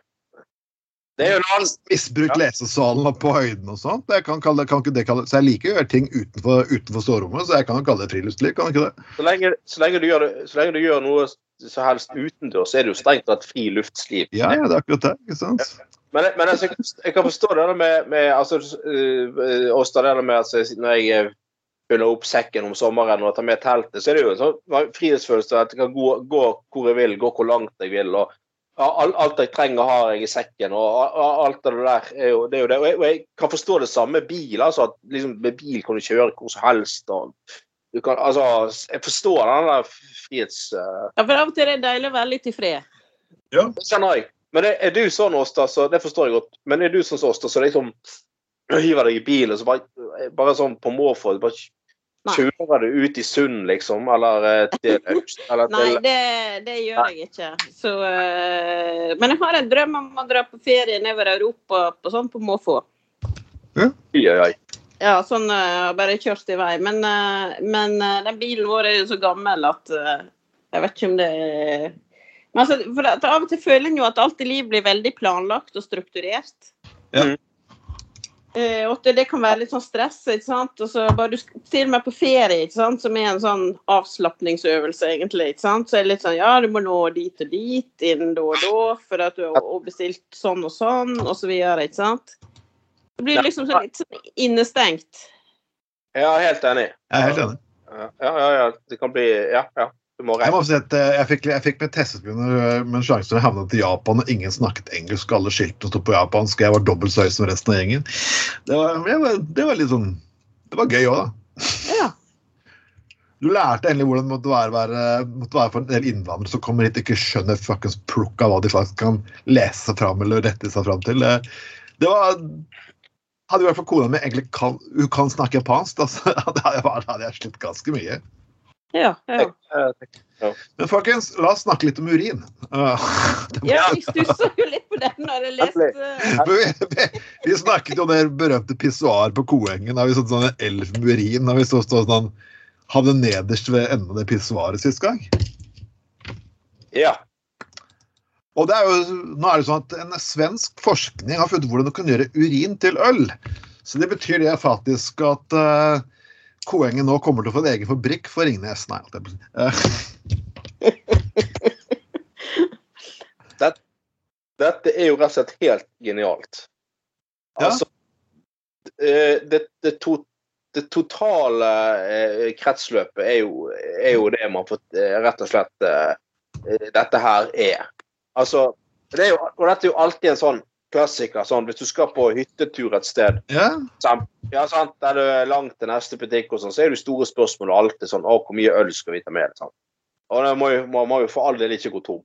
Det er jo noe annen misbrukt Ja. lesesalen og på høyden og sånt. Jeg kan kalle, kan det så jeg liker å gjøre ting utenfor, utenfor stårommet, så jeg kan kalle det friluftsliv, kan ikke det? Så lenge, så lenge, du, gjør så lenge du gjør noe så helst utendørs, er det jo strengt tatt friluftsliv. Ja, ja, det er akkurat det. ikke sant? Men, men altså, jeg kan forstå det med, med altså, oss det der med altså, når jeg eh, fyller opp sekken om sommeren og tar med teltet, så er det jo en sånn frihetsfølelse at jeg kan gå, gå hvor jeg vil, gå hvor langt jeg vil. og ja, alt, alt jeg trenger, har jeg i sekken. og alt det der er jo det. Er jo det. Og, jeg, og jeg kan forstå det samme med bil. altså at liksom, Med bil kan du kjøre hvor som helst. og du kan, altså, Jeg forstår den der frihets... Uh... Ja, for av og til er det deilig å være litt i fred. Ja. det kjenner jeg. Men er, er du sånn, Åsta, så det forstår jeg godt. Men er du sånn som Åsta, så liksom hiver deg i bilen og så bare, bare sånn på måfå bare Nei. kjører du ut i Sund, liksom? Eller til til eller Nei, til, det, det gjør jeg ikke. Så, uh, men jeg har en drøm om å dra på ferie nedover Europa på, sånn på måfå. Ja. oi, oi. Ja, sånn uh, bare kjørt i vei. Men, uh, men eh, den bilen vår er jo så gammel at eh, jeg vet ikke om det men altså, for at Av og til føler en jo at alt i livet blir veldig planlagt og strukturert. Ja. Eh, og at det kan være litt sånn stress. ikke sant? Og så bare du Til og med på ferie, ikke sant? som er en sånn avslapningsøvelse, egentlig. ikke sant? Så er det litt sånn ja, du må nå dit og dit innen da og da for at du har bestilt sånn og sånn, og så videre. ikke sant? Det blir liksom så litt sånn innestengt. Ja, helt enig. Jeg er helt enig. Ja, ja, ja. Det kan bli Ja, ja. Jeg, må si at eh, jeg fikk, jeg fikk med testet med, med en sjanse til å havne til Japan, og ingen snakket engelsk, alle skiltene sto på japansk, jeg var dobbelt så høy som resten av gjengen. Det var, var, det var litt sånn Det var gøy òg, da. Ja. Du lærte endelig hvordan det måtte være, være, måtte være for en del innvandrere som kommer hit og ikke skjønner fuckings plukk av hva de faktisk kan lese seg fram eller rette seg fram til. Det, det var Hadde i hvert fall kona mi egentlig kan, hun kan snakke japansk, da, så (laughs) hadde jeg, hadde jeg slitt ganske mye. Ja, ja. ja. Men folkens, la oss snakke litt om urin. (laughs) Uh, ja jeg stussa jo litt på den når jeg leste (laughs) vi, vi, vi snakket jo om det berømte pissoar på Koengen. Da vi så sånn elf med urin. Da vi så sånn Havne nederst ved enden av det pissoaret sist gang. ja. Og det er jo, nå er det sånn at En svensk forskning har funnet hvordan du kan gjøre urin til øl. Så det betyr det faktisk at uh, Koengen nå kommer til å få en egen fabrikk for Ringnes. Nei, (laughs) det Dette er jo rett og slett helt genialt. Altså, eh, det, det, to, det totale eh, kretsløpet er jo, er jo det man får eh, rett og slett Dette her er. Altså, det er jo, og dette er jo alltid en sånn klassiker. Sånn, hvis du skal på hyttetur et sted, ja. Ja, sant, Er det er langt til neste butikk, og sånn, så er det store spørsmål og alltid sånn Å, hvor mye øl skal vi ta med? Sant? Og det må jo, man må jo for all del ikke gå tom.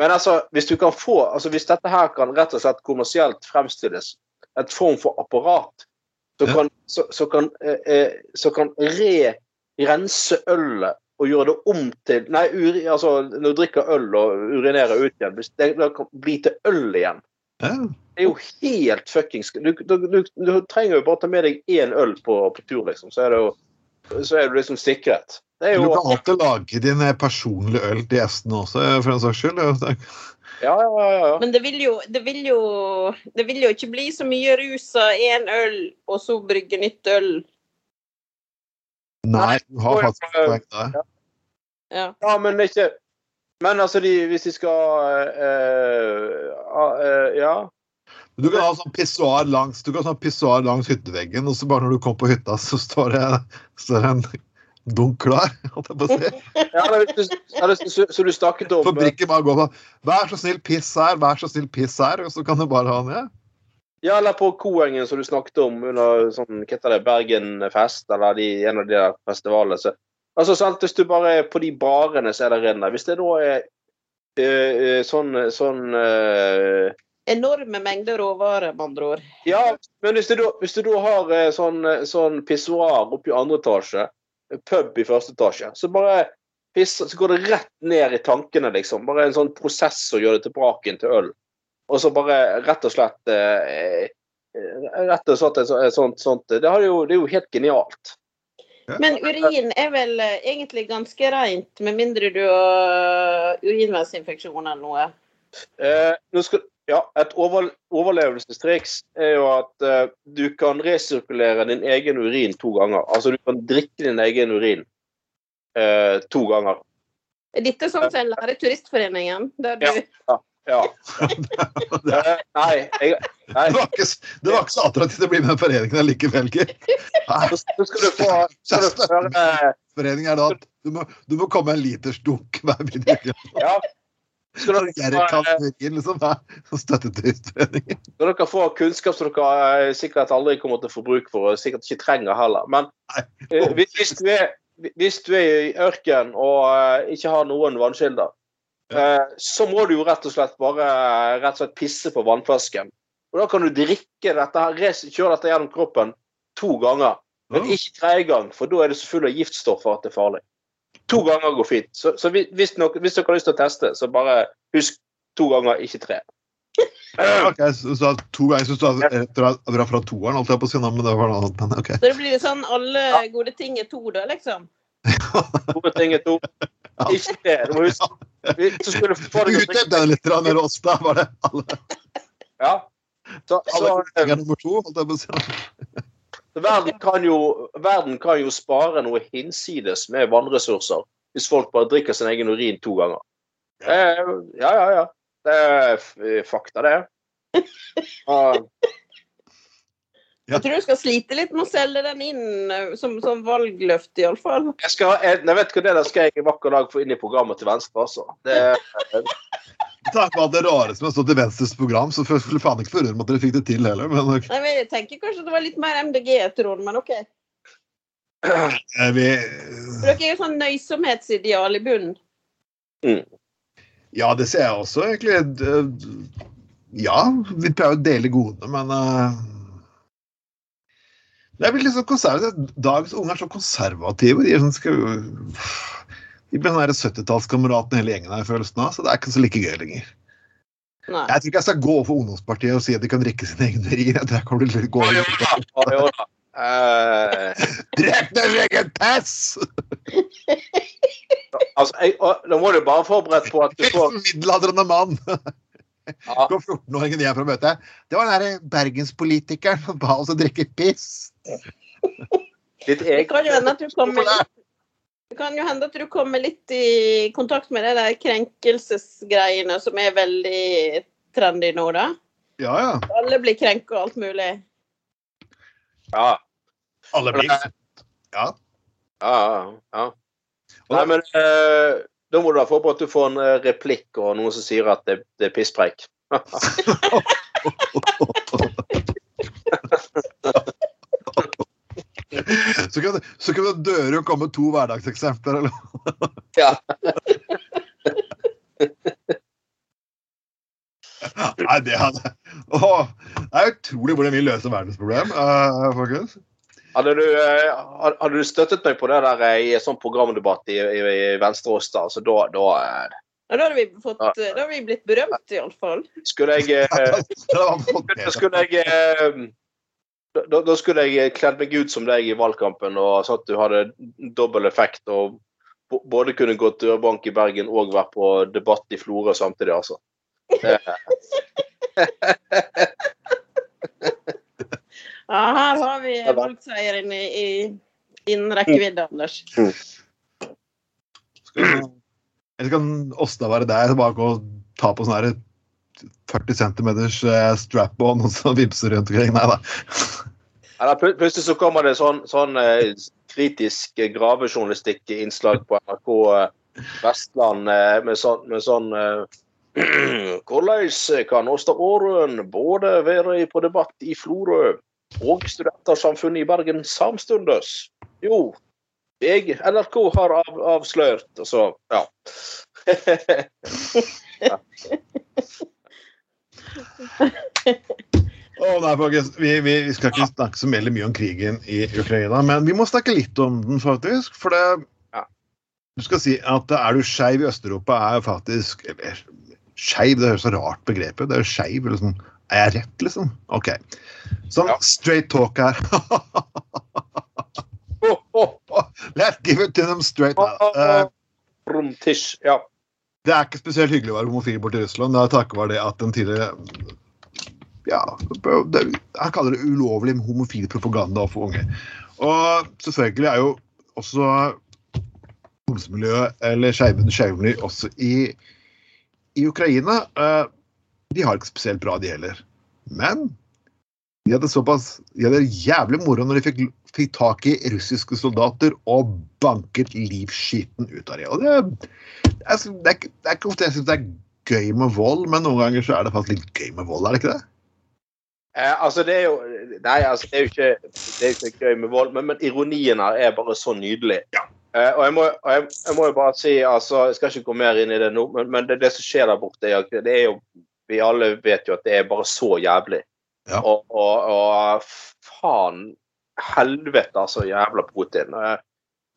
Men altså, hvis du kan få, altså hvis dette her kan rett og slett kommersielt fremstilles, et form for apparat, så Ja. kan, så, så kan, eh, eh, så kan re rense ølet og gjøre det om til Nei, uri, altså når du drikker øl og urinerer ut igjen, det, det kan bli til øl igjen. Ja. Det er jo helt fuckings du, du, du, du trenger jo bare ta med deg én øl på, på tur, liksom. Så er, det jo, så er du liksom sikret. Det er Du kan alltid lage din eh, personlige øl til gjestene også, for en saks skyld. Ja, ja, ja. ja. Men det vil, jo, det, vil jo, det vil jo ikke bli så mye rusa én øl, og så brygge nytt øl. Nei, du har faktisk poeng der. Ja. Ja, men ikke Men altså, de, hvis de skal eh, eh, Ja. Du kan ha sånn pissoar langs, du kan ha sånn langs hytteveggen, og så bare når du kommer på hytta, så står det, står det en dunk klar. holdt jeg på å si. (laughs) ja det, så, så du snakket om Fabrikken brikken bare går på 'vær så snill, piss her', 'vær så snill, piss her', og så kan du bare ha den. Ja. Ja, eller på Koengen som du snakket om under sånn, hva heter det, Bergenfest, eller de, en av de der festivalene. Så, altså, sant, hvis du bare er på de barene som er der inne, hvis det da er eh, sånn, sånn eh, Enorme mengder råvarer, med andre ord. Ja, men hvis du da, hvis du da har sånn, sånn pissoar oppe i andre etasje, pub i første etasje, så bare pisser, så går det rett ned i tankene, liksom. Bare en sånn prosess som gjør det tilbake inn til øl. Og så bare rett og slett Rett og slett et så- sånt, sånt det, jo, det er jo helt genialt. Men urin er vel eh, egentlig ganske rent, med mindre du har urinveisinfeksjon eller noe. Eh, nå skal, ja, et over, overlevelsestriks er jo at eh, du kan resirkulere din egen urin to ganger. Altså du kan drikke din egen urin eh, to ganger. Er dette sånn som en lærer i Turistforeningen? Der du, Ja. Ja. Det, (laughs) Eh, nei, jeg, nei. det, var ikke, det var ikke så attraktivt å bli med i foreningen likevel, Gitt. Foreningen er da at du må, du må komme en liters dunk hver video. Ja. Skal dere, få, liksom. Skal dere få kunnskap som dere eh, sikkert aldri kommer til å få bruk for, og sikkert ikke trenger heller. Men Nei. eh, hvis, du er, hvis du er i ørken og eh, ikke har noen vannkilder, så må du jo rett og slett bare rett og slett pisse på vannflasken. Og da kan du drikke dette her, kjøre dette gjennom kroppen to ganger. Men ikke tredje gang, for da er det så full av giftstoffer at det er farlig. To ganger går fint. Så, så hvis, nok, hvis dere har lyst til å teste, så bare husk to ganger, ikke tre. (laughs) Ok, så, så to ganger så du at rett fra, toeren, holdt jeg på å si, nå, men det var noe annet. Men ok. så det blir sånn alle gode ting er to, da, liksom. (laughs) Gode ting er to. Ikke tre. Du må huske Så skulle du få deg å Utdyp den litt eller oss, da. Var det alle, Ja. Så, verden, kan jo, verden kan jo spare noe hinsides med vannressurser hvis folk bare drikker sin egen urin to ganger. ja, ja, ja, ja. Det er fakta, det. (laughs) Og, Ja. Jeg tror du skal slite litt med å selge den inn eh, som, som valgløfte, iallfall. jeg, skal, jeg, jeg vet hva det der skal jeg en vakker dag få inn i programmet til Venstre, altså. Det, (laughs) Med tanke alt det rare som har stått i Venstres program, så skulle faen ikke forundre meg at dere fikk det til heller. Men. Nei, men Jeg tenker kanskje det var litt mer MDG, Trond, men OK. (clears throat) Vi, For dere er jo sånn nøysomhetsideal i bunnen. ja, det ser jeg også, egentlig. Eh, Ja, vi prøver å dele godene, men eh, Det er vel litt sånn konservativt. Dagens unge er så konservative. De, er sånn, skal, de blir sånn 70-tallskameraten hele gjengen her, følelsen av, så det er ikke så like gøy lenger. Nei. Jeg tror ikke jeg skal gå for ungdomspartiet og si at de kan drikke sine egne rier. Jeg tror jeg kommer til å gå Å, jo da. Eh, Drikk din egen piss! altså, jeg, og, da må du bare forberede på at du får Middelaldrende mann. Ja, Går 14-åringen hjem å møte. Det var den derre bergenspolitikeren som ba oss å drikke piss. ditt Det kan jo hende at du kommer det kan jo hende at du kommer litt i kontakt med de der krenkelsesgreiene som er veldig trendy nå, da. Ja, ja. Alle blir krenka og alt mulig. Ja. Alle blir Ja. Ja, ja, ja. Nei, men eh, da må du være forberedt til å få en eh, replikk og noen som sier at det, det er pisspreik. (laughs) Så kan, så kan det døre komme to hverdagseksempler. Eller? (laughs) Ja. Nei, det hadde å, Det er utrolig hvordan vi løser verdensproblem, uh, folkens. Hadde du, eh, hadde du støttet meg på det der eh, i en sånn programdebatt i, i, i Venstre Ås, da, så da, da eh, Og da hadde vi, fått, da hadde vi blitt berømt, iallfall. skulle jeg (laughs) Da skulle jeg da, da skulle jeg kledd meg ut som deg i valgkampen, og sånn at du hadde dobbel effekt. og både kunne gått dørbank i Bergen og vært på debatt i Florø samtidig, altså. (laughs) (laughs) Ja, her har vi valgseieren i, i, innen rekkevidde, Anders. Eller kan Åsta være der? Bare gå og ta på sånn her 40 cm strap-on og så vipser rundt omkring? Nei da. Eller plutselig så kommer det sånn, sånn eh, kritisk eh, gravejournalistikk-innslag på NRK eh, Vestland med sånn, med sånn (clears throat) Hvordan kan Åsta Aarøen både være på debatt i Florø og Studentersamfunnet i Bergen samstundes? Jo, jeg, NRK har av, avslørt, og så Ja. Å, nei, folkens, vi, vi, skal ikke snakke så veldig mye om krigen i Ukraina, men vi må snakke litt om den, faktisk. For det Ja. Du skal si at er du skeiv i Øst-Europa, er faktisk eller, Skeiv, det høres så rart begrepet. Det er jo skeiv. Liksom. Er jeg rett, liksom? OK. Sånn Ja. straight talk her. (laughs) Let's give it to them straight. Rom. Ja. Det er ikke spesielt hyggelig å være homofil borti Russland. Det er takket være det at den tidligere ja, det, Jeg kaller det ulovlig homofil propaganda for unge. Og selvfølgelig er jo også homsemiljøet, eller skeive også i, i Ukraina eh, De har ikke spesielt bra, de heller. Men de hadde såpass De hadde jævlig moro når de fikk, fikk tak i russiske soldater og banket livskiten ut av dem. Og det, det, er, det, er, det er ikke ofte jeg syns det er gøy med vold, men noen ganger så er det faktisk litt gøy med vold, er det ikke det? Eh, altså, det er jo Nei, altså, det er jo ikke, det er ikke gøy med vold, men, men ironien her er bare så nydelig. Eh, og jeg må, og jeg, jeg må jo bare si, altså, jeg skal ikke gå mer inn i det nå, men, men det, det som skjer der borte, det er jo Vi alle vet jo at det er bare så jævlig. Ja. Og, og, og faen helvete, altså, jævla Putin. Eh,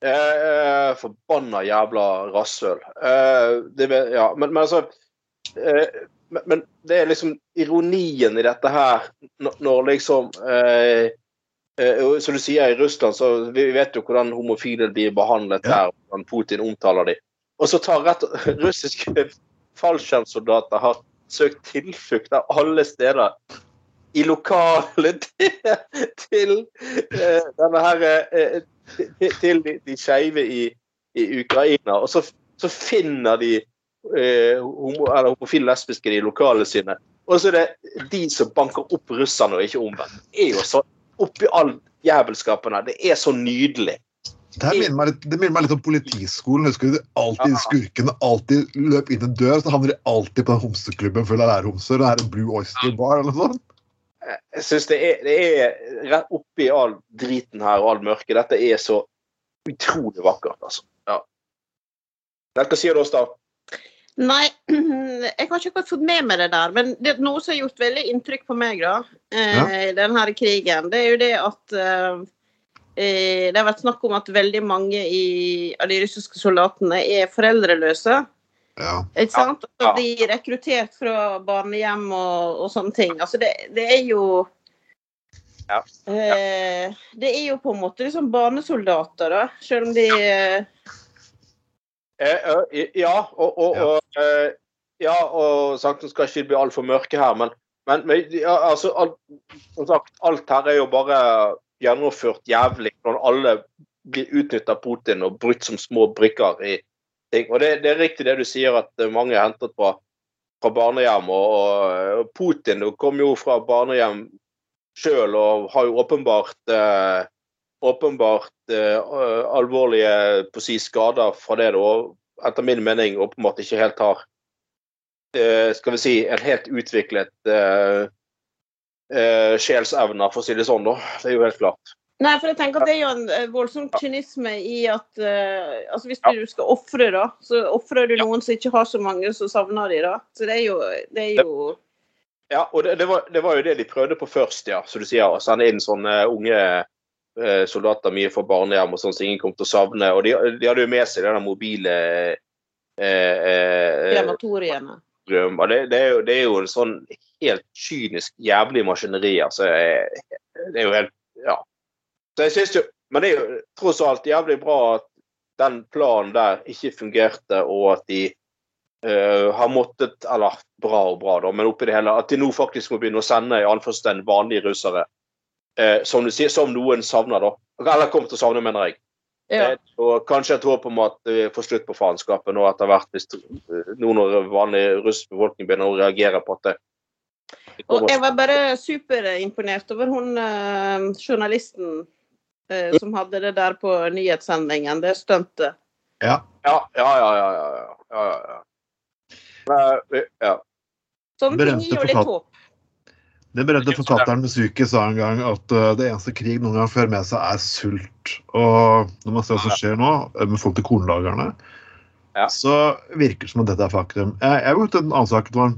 eh, forbanna jævla rasshøl. Eh, ja, men, men altså eh, men, men det er liksom ironien i dette her, når, når liksom eh, eh, Som du sier, i Russland så vi vet jo hvordan homofile blir behandlet Ja. der, hvordan Putin omtaler dem. Og så tar rett (laughs) russiske fallskjermsoldater har søkt tilflukt av alle steder i lokalet (laughs) til, til eh, denne her eh, til, de, de skeive i, i Ukraina. Og så, så finner de eh, homo, homofile lesbiske i lokalene sine. Og så er det de som banker opp russerne, og ikke omvendt. Det er jo så Oppi all jævelskapen her. Det er så nydelig. Det her minner meg litt, det minner meg litt om politiskolen. Husker du? Alltid Skurkene alltid løp inn en dør, så havner de alltid på den homseklubben full av lærhomser. Det er en Blue Oyster Bar eller noe sånt. Jeg synes det det er rett oppi all driten her og all mørke. Dette er så utrolig vakkert, altså. Ja. Hva sier du, Åsta? Nei, (clears throat) jeg har ikke akkurat fått med meg det der. Men det er noe som har gjort veldig inntrykk på meg da, eh, Ja. i denne krigen, det er jo det at eh, Det har vært snakk om at veldig mange i, av de russiske soldatene er foreldreløse. Ja. Ikke sant? Ja. De er rekruttert fra barnehjem og, og sånne ting. Altså det, det er jo Ja. eh, Det er jo på en måte liksom barnesoldater, da. Selv om de eh, Eh, eh, ja, og, og, Ja. og eh, Ja, og sagt, nå skal ikke bli altfor mørke her, men, men, men ja, altså, alt, som sagt, alt her er jo bare gjennomført jævlig når alle blir utnytta Putin og brutt som små brikker i ting. Og det, det er riktig det du sier, at eh, mange er hentet fra, fra barnehjem. Og, og Putin kom jo fra barnehjem sjøl og har jo åpenbart eh, åpenbart eh, alvorlige på å si, skader fra det, og etter min mening åpenbart ikke helt har eh, skal vi si, en helt utviklet eh, eh, sjelsevner, for å si det sånn. da. Det er jo helt klart. Nei, for jeg tenker at det er jo en eh, voldsom kynisme i at eh, altså Hvis du skal ofre, da, så ofrer du noen som ikke har så mange som savner de, da. Så det er jo, det er jo Ja, og det, det, var, det var jo det de prøvde på først, ja, som du sier. Å sende inn sånne unge eh, soldater mye fra barnehjem og sånn som ingen kom til å savne. Og de, de hadde jo med seg den mobile eh, eh, krematoriene. Drøm. Og det, det, er jo, det er jo en sånn helt kynisk jævlig maskineri. Altså, det er jo helt Ja. Så jeg synes jo Men det er jo tross alt jævlig bra at den planen der ikke fungerte, og at de uh, har måttet Eller bra og bra, da, men oppi det hele at de nå faktisk må begynne å sende i anførselstegn vanlige russere. Uh, som du sier, som noen savner, da. Eller kommer til å savne, mener jeg. Ja. Eh, Og kanskje et håp om at vi får slutt på faenskapet nå etter hvert, hvis nå når vanlig russisk befolkning begynner å reagere på at det Og jeg var bare superimponert over hun eh, journalisten eh, som hadde det der på nyhetssendingen, det stuntet. Ja. Ja, ja, ja. ja, ja, ja, ja. Sånne ting gir jo litt håp. Den berømte forfatteren Musuki sa en gang at uh, det eneste krig noen gang fører med seg, er sult. Og når man ser hva som skjer nå, uh, med folk til kornlagerne, Ja. så virker det som at dette er faktum. Jeg, jeg vet en annen sak. Det var en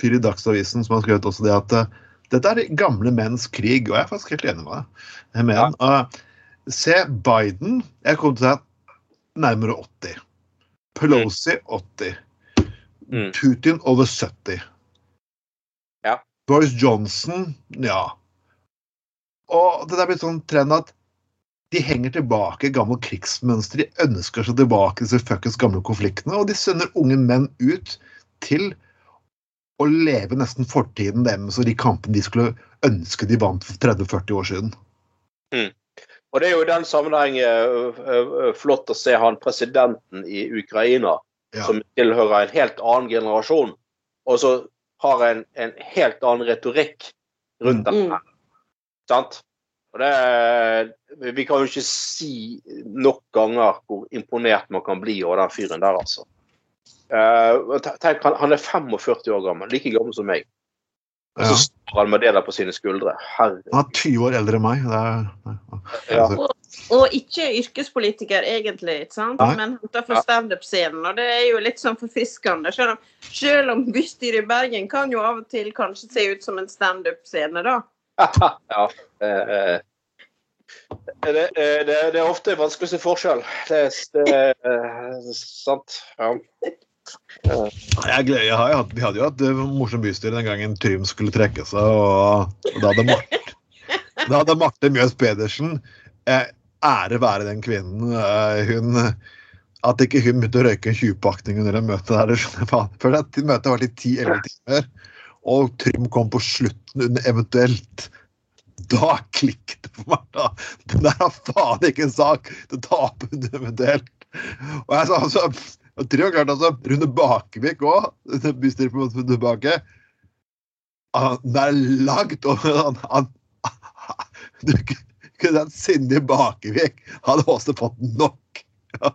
fyr i Dagsavisen som har skrevet også det at uh, dette er gamle menns krig, og jeg er faktisk helt enig med deg. Med ja. Uh, se Biden. Jeg kom til å si nærmere 80. Pelosi 80. Mm. Putin over 70. Boris Johnson, ja. Og det er blitt sånn trend at de henger tilbake i gammelt krigsmønster. De ønsker seg tilbake til disse fuckings gamle konfliktene, og de sender unge menn ut til å leve nesten fortiden deres og de kampene de skulle ønske de vant for 30-40 år siden. Og det er jo i den sammenheng øh, øh, flott å se han presidenten i Ukraina, Ja. som tilhører en helt annen generasjon, og så har en, en helt annen retorikk rundt dette. Mm. Sant? Og det, vi kan jo ikke si nok ganger hvor imponert man kan bli over den fyren der, altså. Uh, tenk, han, han er 45 år gammel, like gammel som meg. Og så står han med det der på sine skuldre. Herregud. Han er 20 år eldre enn meg. Det er, Ja. og, Og ikke yrkespolitiker, egentlig, ikke sant? Nei. men henta fra Ja. standup-scenen. Og det er jo litt sånn forfriskende. Selv om, selv om bystyret i Bergen kan jo av og til kanskje se ut som en standup-scene, da. (laughs) ja. eh, det, eh, det, det er ofte vanskelig å se forskjell. Det, det er sant. Ja. Jeg, gleder, jeg har vi hadde jo hatt eh, morsom bystyre den gangen Trym skulle trekke seg, og, og da hadde Marte, da hadde Marte Mjøs Pedersen eh, Ære være den kvinnen. Eh, hun At ikke hun begynte å røyke en 20-pakning under det møtet der. skjønner jeg faen. For det møtet var til 10-11 timer, og Trym kom på slutten under eventuelt da klikket det for meg. da. Det der er faen ikke en sak Det taper tape under eventuelt. Og jeg sa altså og Trym klart altså, Rune Bakevik òg, bystyret tilbake. Han er langt over han, han, (laughs) Du hatt Sindre Bakevik hadde også fått nok. (laughs)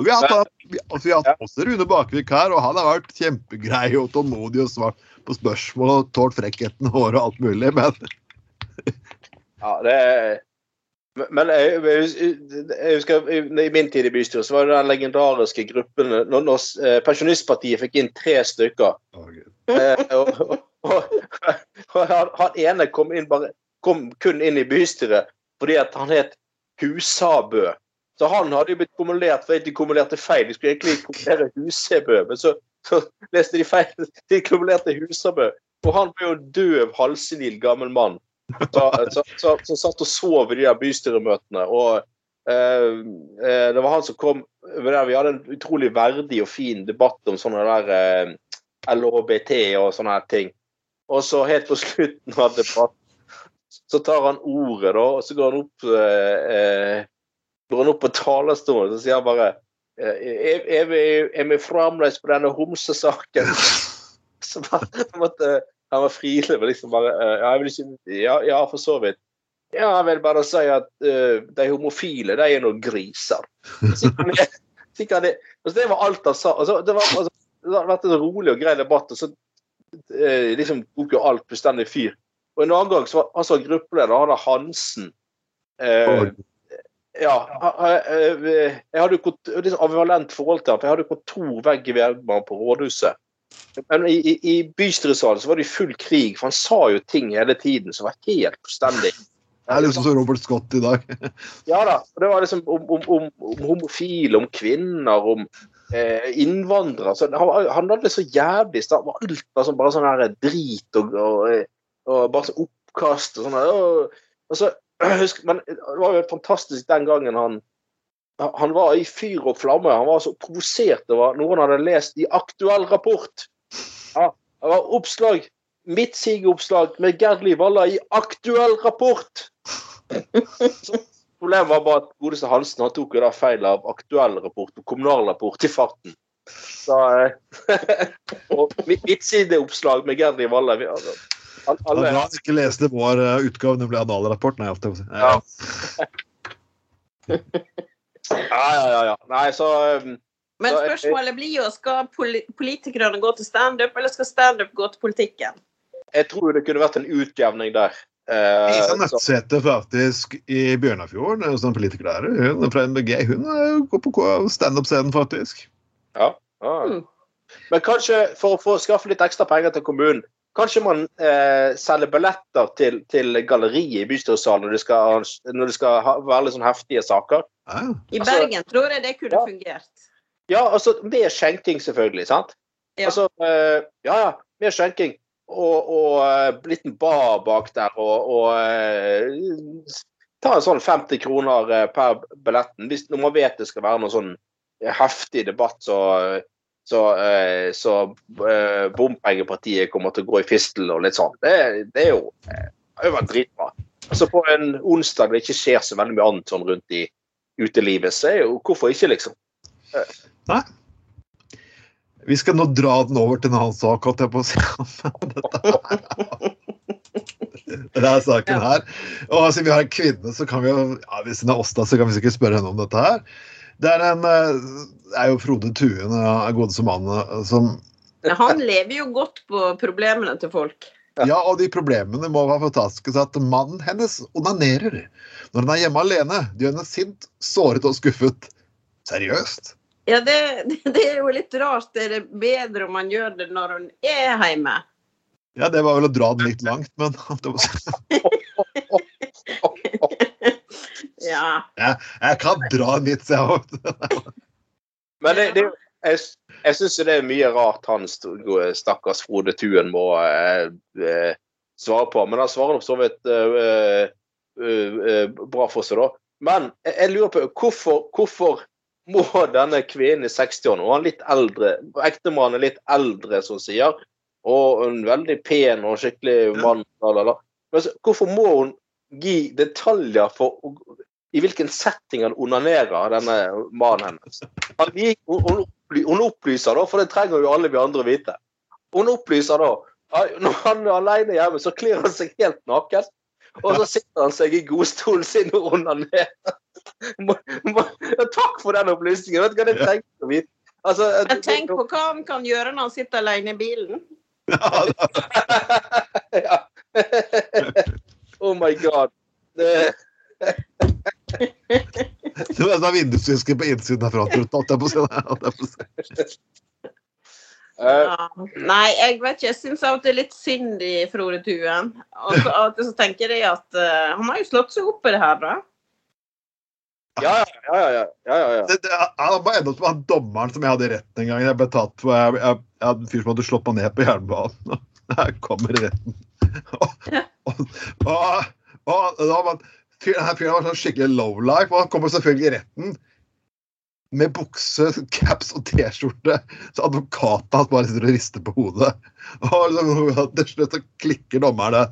Og vi har hatt, altså, vi har hatt også Rune Bakevik her, og han har vært kjempegrei og tålmodig og svart på spørsmål og tålt frekkheten håret og alt mulig, men Ja, det er men jeg, jeg, husker i min tid i bystyret så var det den legendariske gruppen Når, når eh, Pensjonistpartiet fikk inn tre stykker eh, og, og, og, han, han ene kom, inn bare, kom kun inn i bystyret fordi at han het Husabø. Så han hadde jo blitt kumulert for de kumulerte feil. De skulle egentlig kumulere Husebø, men så, så leste de feil. De kumulerte Husabø. Og han ble jo døv, halvsenil gammel mann som satt og sov i de der bystyremøtene. Og eh, eh, det var han som kom Vi hadde en utrolig verdig og fin debatt om sånne der eh, LHBT og sånne her ting. Og så helt på slutten av debatten så tar han ordet, da, og så går han opp eh, eh, går han opp på talerstolen og sier han bare eh, er, vi, er vi fremdeles på denne homsesaken? (laughs) Så bare, måtte, han var frile. Liksom bare, eh, ja, ikke, ja, ja, for så vidt. Ja, jeg vil bare si at uh, de homofile, de er noen griser. Sikkert, (laughs) jeg- altså, det var alt han sa. Altså, det, var, altså, det har vært en rolig og grei debatt, og så uh, liksom tok jo alt fullstendig fyr. Og en annen gang så var altså gruppeleder han er Hansen. uh, ja, jeg hadde jo sånn ambivalent forhold til ham, for jeg hadde kontor vegg i vegg med ham på rådhuset. Men i, i, i bystyresalen så var det full krig, for han sa jo ting hele tiden som var helt forstendig. Det er liksom som Robert Scott i dag. (laughs) Ja da. Det var liksom om, om, om, om homofile, om kvinner, om eh, innvandrere. Så han, han hadde det så jævlig sta- Alt var sånn, bare sånn her drit og, og, og bare sånn oppkast og sånn. Og, og så, (clears throat) husk, men det var jo fantastisk den gangen han han var i fyr og flamme. Han var så provosert over noen hadde lest i Aktuell rapport. Ja, det var oppslag, midtsigeoppslag med Gerd Liv Valla i Aktuell rapport. Så, Problemet var bare at godeste Hansen han tok jo da feil av aktuell rapport og kommunal rapport i farten. Så, eh, (laughs) og midtsideoppslag med Gerli Valle vi- altså, al- bra alle, Han ikke leste vår eh, utgave, nemlig analrapport. Nei, alt det å si. Ja. (laughs) (laughs) ja, ja, ja, ja. Nei, så um, Men spørsmålet blir jo skal politikerne gå til standup, eller skal standup gå til politikken? jeg tror det kunne vært en utjevning der. Uh, Lisa så, Nødsæter faktisk i Bjørnafjorden, som politiker der, hun er fra MBG, hun eh, går på standup-scenen, faktisk. ja, Ah. Mm. Men kanskje for å få skaffe litt ekstra penger til kommunen, kanskje man eh, selger billetter til, til galleriet i bystyresalen når det skal, når det skal ha, være litt sånn heftige saker. Ja. I Altså- Bergen tror jeg det kunne Ja. fungert. Ja, altså med skjenking, selvfølgelig. sant? Ja. Altså, eh, ja, ja, med skjenking. Og, og eh, liten bar bak der, og, og eh, ta en sånn 50 kroner eh, per billetten. Hvis, når man vet det skal være noe sånn heftig debatt, så, så, eh, så eh, bompengepartiet kommer til å gå i fistel og litt sånn. Det, det er jo eh, det har jo vært dritbra. Altså På en onsdag det ikke skjer så veldig mye annet sånn rundt i utelivet, så er jo hvorfor ikke, liksom? Nei. Vi skal nå dra den over til en annen sak, holdt jeg på å si. (laughs) Denne saken her. Og siden vi har en kvinne, så kan vi jo ja, Hvis hun er oss, da, så kan vi sikkert spørre henne om dette her. Det er en eh, det er jo Frode Tuen, godeste mann, eh, som Han lever jo godt på problemene til folk. Ja, og de problemene må være fantastiske. så At mannen hennes onanerer når han er hjemme alene. Det gjør henne sint, såret og skuffet. Seriøst? Ja, det, det er jo litt rart. Det er bedre om man gjør det når hun er hjemme. Ja, det var vel å dra den litt langt, men (laughs) (laughs) Ja. jeg kan dra en vits, jeg òg. (laughs) Men det, det, jeg, jeg syns det er mye rart han stakkars Frode Tuen må eh, eh, svare på. Men han svarer for så vidt eh, bra for seg, da. Men jeg, jeg lurer på hvorfor, hvorfor må denne kvinnen i 60-årene, og han litt eldre, ektemannen er litt eldre, som sier, og en veldig pen og skikkelig mann, la, la, la. Men så, hvorfor må hun gi detaljer for i hvilken setting han onanerer, denne mannen hennes? Han, gikk, hun, hun, opplyser, da, for det trenger jo alle vi andre å vite. Hun opplyser da når han er alene hjemme, så kler han seg helt naken. Og så sitter han seg i godstolen sin og onanerer. (laughs) Takk for den opplysningen. Vet du hva det trenger å vite? Altså, Men tenk på hva han kan gjøre når han sitter alene i bilen. ja. (laughs) (laughs) oh my god. Det, Det var sånn vindusvisker på innsiden av frontruten, holdt jeg på å si. eh, Ja. Nei, jeg vet ikke. Jeg syns av og til litt synd i Frode Tuen. Og så av og til så tenker jeg at uh, han har jo slått seg opp i det her, da. ja, ja, ja, ja, ja. Det, det, jeg bare enda som han dommeren som jeg hadde rett en gang. Jeg ble tatt for jeg, jeg, jeg hadde en fyr som hadde slått meg ned på jernbanen. Jeg kommer i retten. Og, og, og, og var fyr, denne fyren var sånn skikkelig low life, og han kommer selvfølgelig i retten med bukse, caps og T-skjorte. Så advokaten hans bare sitter og rister på hodet. Og liksom, (laughs) til slutt så klikker dommerne.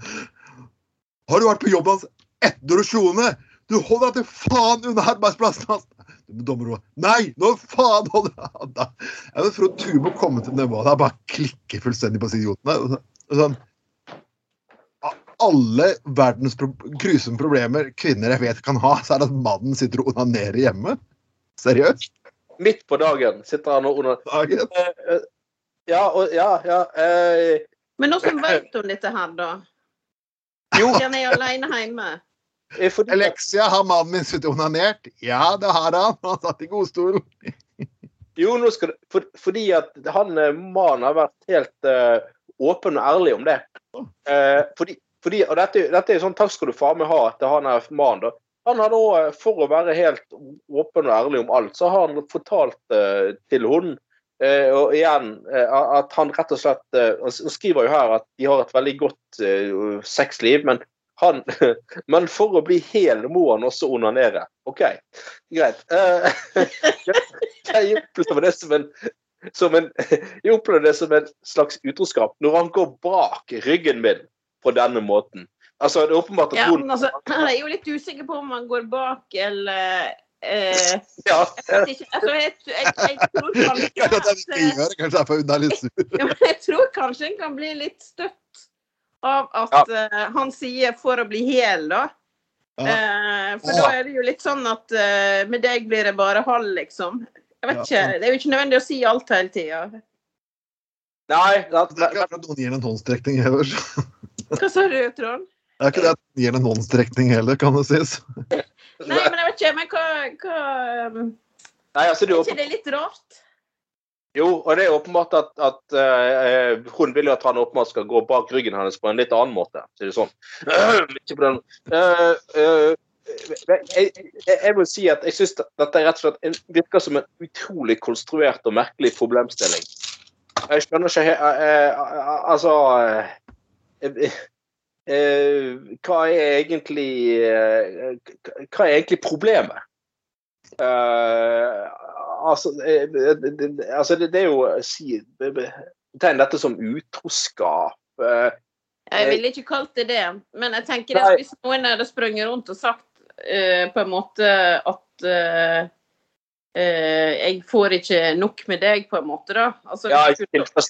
Har du vært på jobben hans etter å slo ned? Du holder deg til faen unna arbeidsplassen hans! Dommer Roar. Nei, nå faen holder jeg da. Jeg å Tue må komme til nivået der bare klikker fullstendig på idiotene. Sånn, alle verdens pro grusomme problemer kvinner jeg vet kan ha, så er det at mannen sitter og onanerer hjemme. Seriøst? Midt på dagen sitter han og onanerer. Dagen? Eh, eh, Ja, og, ja, ja. Eh, Men hvordan vet hun dette her, da? jo, Han er alene hjemme. eh, fordi Alexia, har mannen min sittet og onanert? Ja, det har han. Han satt i godstolen. jo nå skal det, for, fordi at han mannen har vært helt uh, åpen og ærlig om det. Uh, fordi, fordi, og dette, dette er sånn takk skal du faen meg ha til han er mannen. da. Han har da, eh, For å være helt åpen og ærlig om alt, så har han fortalt uh, til hun uh, og igjen uh, at han rett og slett Han skriver jo her at de har et veldig godt sexliv, men han, (laughs) men for å bli hel må han også onanere. OK, greit. (laughs) Jeg opplever det som en, som en (laughs) jeg opplever det som en slags utroskap når han går bak ryggen min på denne måten. Altså, det er åpenbart at Ja, hun altså, (clears throat) jeg er jo litt usikker på om han går bak eller eh, ja, Jeg ikke. Altså, jeg, jeg, jeg tror (laughs) kanskje at (laughs) jeg er ja, tror kanskje en kan bli litt støtt av at eh, han sier 'for å bli hel', da. Ja. Eh, for da er det jo litt sånn at uh, med deg blir det bare halv, liksom. Jeg vet Ja. ikke. Det er jo ikke nødvendig å si alt hele tida. Nei, det, Det er ikke akkurat at noen gir en håndstrekning heller. så. (laughs) Hva sa du, Trond? Det er ikke det at den gir en håndstrekning heller, kan det sies. Nei, men jeg vet ikke. Men hva, hva um, nei, altså, det er ikke det litt rart? Jo, og det er åpenbart at, at uh, hun vil jo at han åpenbart skal gå bak ryggen hennes på en litt annen måte. Så det er sånn. (clears throat) Ikke på den. Uh, eh, jeg, jeg, jeg vil si at jeg syns dette rett og slett virker som en utrolig konstruert og merkelig problemstilling. Jeg skjønner ikke he- eh, eh, Altså Hva er egentlig eh, Hva er egentlig problemet? Uh, altså, eh, altså det, det er jo si Tegn dette som utroskap. eh, Jeg ville ikke kalt det det. Men jeg tenker at hvis noen hadde sprunget rundt og sagt uh, på en måte at eh, eh, jeg får ikke nok med deg, på en måte, da. Altså, Ja, hvis du- så,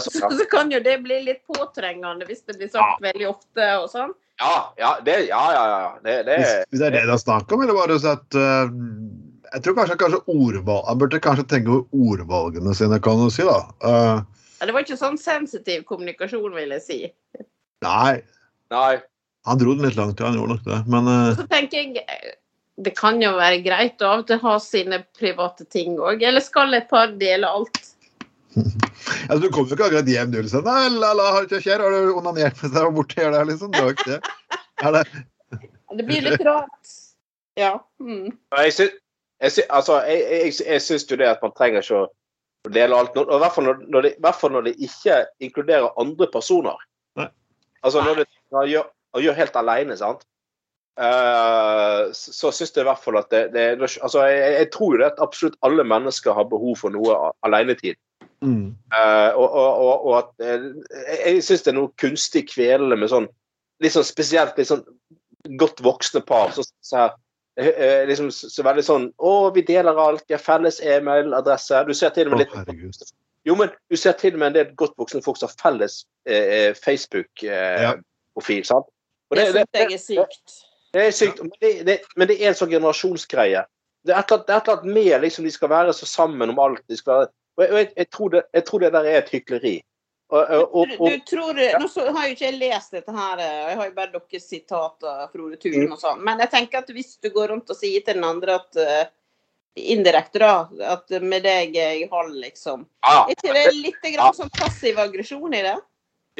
så- (laughs) så kan jo det bli litt påtrengende hvis det blir sagt veldig ofte og sånn. ja, ja, det, ja, ja, ja. Det, det, Hvis hvis det er det det er snakk om, eller bare så at uh, Jeg tror kanskje, kanskje ordvalg, Han burde kanskje tenke over ordvalgene sine, kan du si. da. Uh, Ja, Det var ikke sånn sensitiv kommunikasjon, vil jeg si. nei, nei. han dro den litt langt, ja, han gjorde nok det. Men uh, Så tenker jeg eh, det kan jo være greit å av og til ha sine private ting òg. Eller skal et par dele alt? (laughs) altså, du kommer jo ikke akkurat hjem du og Nei, la, la, har det skjer? Har du onanert med deg borti her? Liksom? Det var ikke det. Er det? Det blir litt rart. Ja. Mm. Jeg syns, jeg, syns, altså, jeg, jeg, jeg syns jo det at man trenger ikke å dele alt. Og I hvert fall når, når, det, ikke inkluderer andre personer. Nei. Altså når du gjør, gjør helt alene, sant. Eh, så så syns jeg i hvert fall at det, det altså, jeg, jeg tror jo det at absolutt alle mennesker har behov for noe alenetid. Mm. Uh, og, og, og, og at eh, jeg, jeg syns det er noe kunstig kvelende med sånn litt sånn spesielt litt sånn godt voksne par. Så, så her, liksom så, så veldig sånn Å, vi deler alt. Vi har felles e-mailadresse. Du ser til og med litt oh, Jo, men du ser til og med en del godt voksne folk som har felles eh, Facebook-profil. sant? Og Det det, det, syns jeg er sykt. Det er sykt, men det, det, men det er en sånn generasjonsgreie. Det er et eller annet- med liksom, de skal være så sammen om alt. De skal være, og jeg, jeg, tror det, jeg tror det der er et hykleri. Og, og, og, Du, tror, Nå så, har jo ikke jeg lest dette her, eh, jeg har jo bare deres sitater av Frode Thun og sånn. Men jeg tenker at hvis du går rundt og sier til den andre at eh, indirekte, da, at med deg er jeg holder, liksom. ja, Er ikke det litt grann sånn passiv aggresjon i det?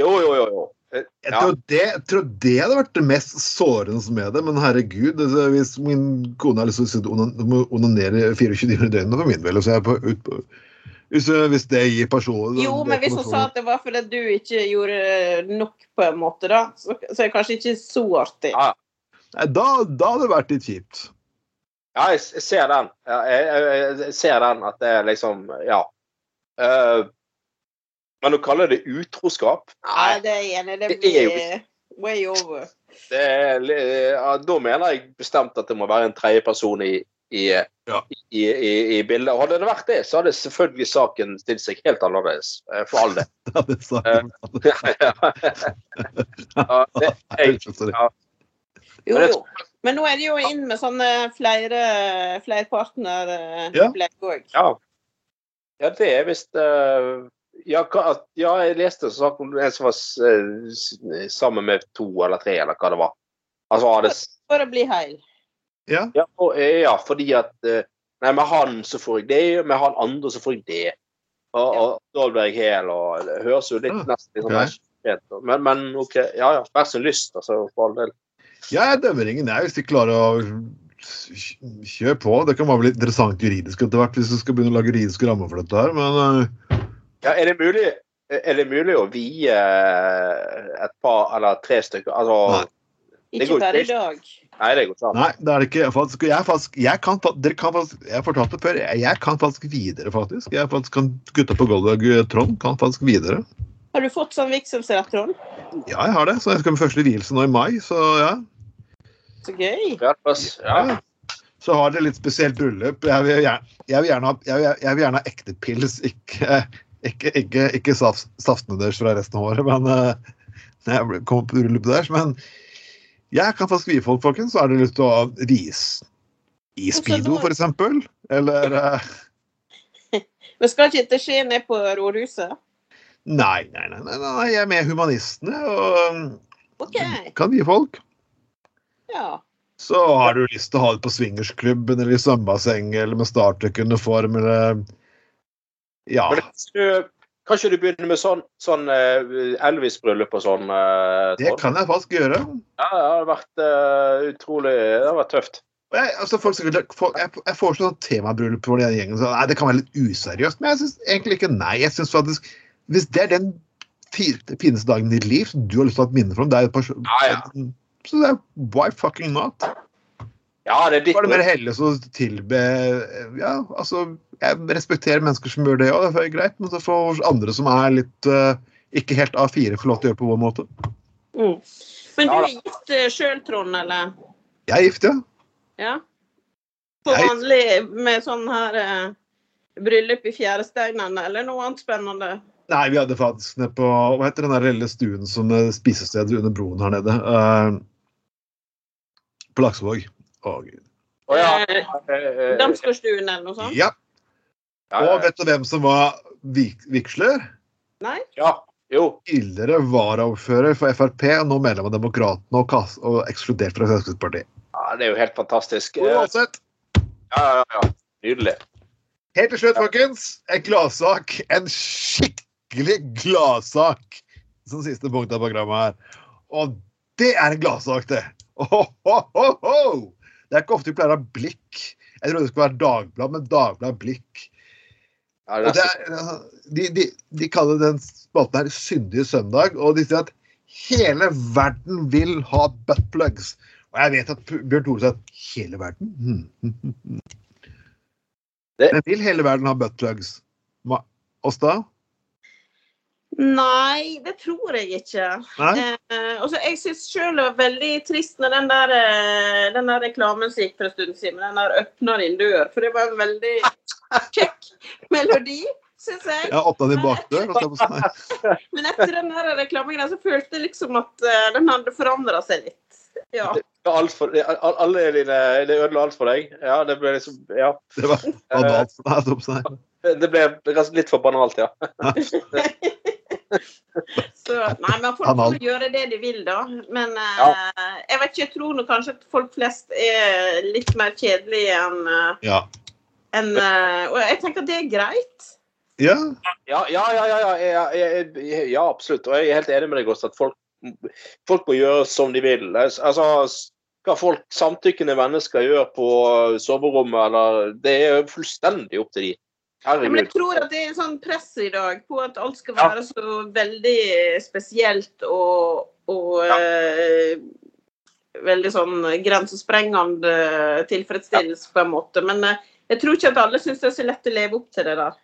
jo, jo, jo. jo. Eh, Jeg Ja. tror, det, jeg tror det hadde vært det mest sårende med det, men herregud altså, Hvis min kone har lyst til å sitte og onanere 24 timer i døgnet for min del, så er jeg på, ut på hvis, hvis det gir person Jo, men hvis hun sa at det var fordi du ikke gjorde nok, på en måte, da, så, så er det kanskje ikke så artig. Ja. Nei, da, da hadde det vært litt kjipt. Ja, jeg, jeg ser den. Jeg, jeg, jeg ser den at det er liksom Ja. Eh, men å kalle det utroskap Nei, det er jeg enig i. Det Det blir way over. det er, ja, Da mener jeg bestemt at det må være en tredjeperson i, i, Ja. i, i, i bildet. Hadde det vært det, så hadde selvfølgelig saken stilt seg helt annerledes. eh, For all del. (laughs) Det hadde. (laughs) Ja, ja. Jo, Men jo. Men nå er det jo inn med sånne flere flerpartner-opplegg òg. ja. ja, det er visst eh, ja, hva- ja, jeg leste en sak om en som var s- sammen med to eller tre, eller hva det var. Altså hadde For å bli heil. Ja. Ja, og, eh, ja fordi at eh, Nei, med han så får jeg det, med han andre så får jeg det. Og, og da blir jeg hel, og det høres jo litt Ah, nesten litt sånn ok. okay. men, men OK, ja ja. Hver sin lyst, altså. For all del. Ja, jeg dømmer ingen, jeg, hvis de klarer å kjøre på. Det kan være litt interessant juridisk etter hvert, hvis du skal begynne å lage juridiske rammer for dette her, men eh, Ja, er det mulig er det mulig å vie et par eller tre stykker? Altså, Det Ikke per i dag. nei, det går ikke an. Nei, det er det ikke. Faktisk, jeg, faktisk, jeg kan dere kan faktisk, jeg har fortalt det før, jeg, kan faktisk videre, faktisk. Jeg faktisk kan Gutta på gulvet, Trond, kan faktisk videre. Har du fått sånn vigselsrett, Trond? Ja, jeg har det. Så jeg skal med første vielse nå i mai, så ja. Så gøy. Ja. Så har dere litt spesielt bryllup. Jeg vil gjerne, jeg vil gjerne, ha, jeg vil, jeg vil gjerne ha ekte pils, ikke, ikke, ikke, ikke saft, saftene deres fra resten av året. Men eh, jeg kommer på bryllupet deres. Men jeg kan få folk, folkens. Så er det lyst til å ris i speedo, eksempel. Eller eh, (laughs) Men skal ikke dette skje ned på rådhuset? Nei, nei, nei, nei, jeg er med humanistene og okay. kan vie folk. Ja. Så har du lyst til å ha det på swingersklubben eller i svømmebasseng eller med Star eller Ja. Men kanskje du, begynner med sånn, sånn eh, Elvis-bryllup og sånn? eh, Det kan jeg faktisk gjøre. Ja, det har vært uh, utrolig Det har vært tøft. Jeg, altså folk, folk- jeg, jeg foreslår sånn temabryllup for den gjengen. Så, nei, det kan være litt useriøst, men jeg syns egentlig ikke nei. Jeg synes faktisk, Hvis det er den fineste dagen i ditt liv som du har lyst til å ha et minne fra, det er et par, Ja, ja. så det er why fucking not? Ja, det er ditt Var det mer Helle å tilbe Ja, altså Jeg respekterer mennesker som gjør det òg, det er greit. Men så får andre som er litt uh, ikke helt A4, få lov til å gjøre på vår måte. Mm. Men du Ja er gift sjøl, Trond, eller? Jeg er gift, ja. Ja? På Jeg- vanlig med sånn her uh, bryllup i fjæresteinene, eller noe annet spennende? Nei, vi hadde faktisk nede på Hva heter den der lille stuen som spisesteder under broen her nede? Uh, på Laksevåg. Å, gud. Oh, ja. Eh, eh, eh, Damsgårdstuen eller noe sånt? Ja. ja, Og vet du hvem som var vigsler? Nei? ja. Jo. Tidligere varaordfører for Frp, og nå medlem av Demokratene og, og ekskludert fra Fremskrittspartiet. Ja, det er jo helt fantastisk. Uansett, Ja, ja, ja. Nydelig. helt til slutt, folkens, en gladsak. En skikkelig gladsak som siste punkt av programmet her. Og det er en gladsak, det. Ohohoho! Det er ikke ofte vi pleier å ha blikk. Jeg trodde det skulle være Dagblad, men Dagblad blikk. Ja, Og det det er, er, de, de, de kaller den spalten her Syndige søndag, og de sier at hele verden vil ha buttplugs. Og jeg vet at Bjørn Tore sier at hele verden? Hmm. Det- Men vil hele verden ha buttplugs? Åsta? Nei, det tror jeg ikke. Eh, og jeg syns sjøl det var veldig trist når den der, eh, den der reklamen som gikk for en stund siden, den der 'Åpner din dør', for det var en veldig (laughs) kjekk melodi, syns jeg. Ja, åpna din bakdør? (laughs) Men etter den der reklamen så følte jeg liksom at eh, den hadde forandra seg litt. Ja. alt for, all- alle dine Det ødela alt for deg? Ja, det ble liksom Ja. Det var det, var på. Det ble litt for banalt, ja. (laughs) Så, nei, men folk får gjøre det de vil, da. Men eh, jeg vet ikke, jeg tror nok kanskje at folk flest er litt mer kjedelige enn eh, Ja. en, eh, Og jeg tenker at det er greit. ja. Ja, ja, ja, ja, ja, ja, ja, ja, absolutt. Og jeg er helt enig med deg også at folk, folk må gjøre som de vil. Altså, hva folk samtykkende mennesker gjør på soverommet, eller Det er fullstendig opp til de. Ja, men jeg tror at det er sånn press i dag på at alt skal Ja. være så veldig spesielt og, og Ja. uh, veldig sånn grensesprengende tilfredsstillelse på en måte. Men uh, jeg tror ikke at alle syns det er så lett å leve opp til det der.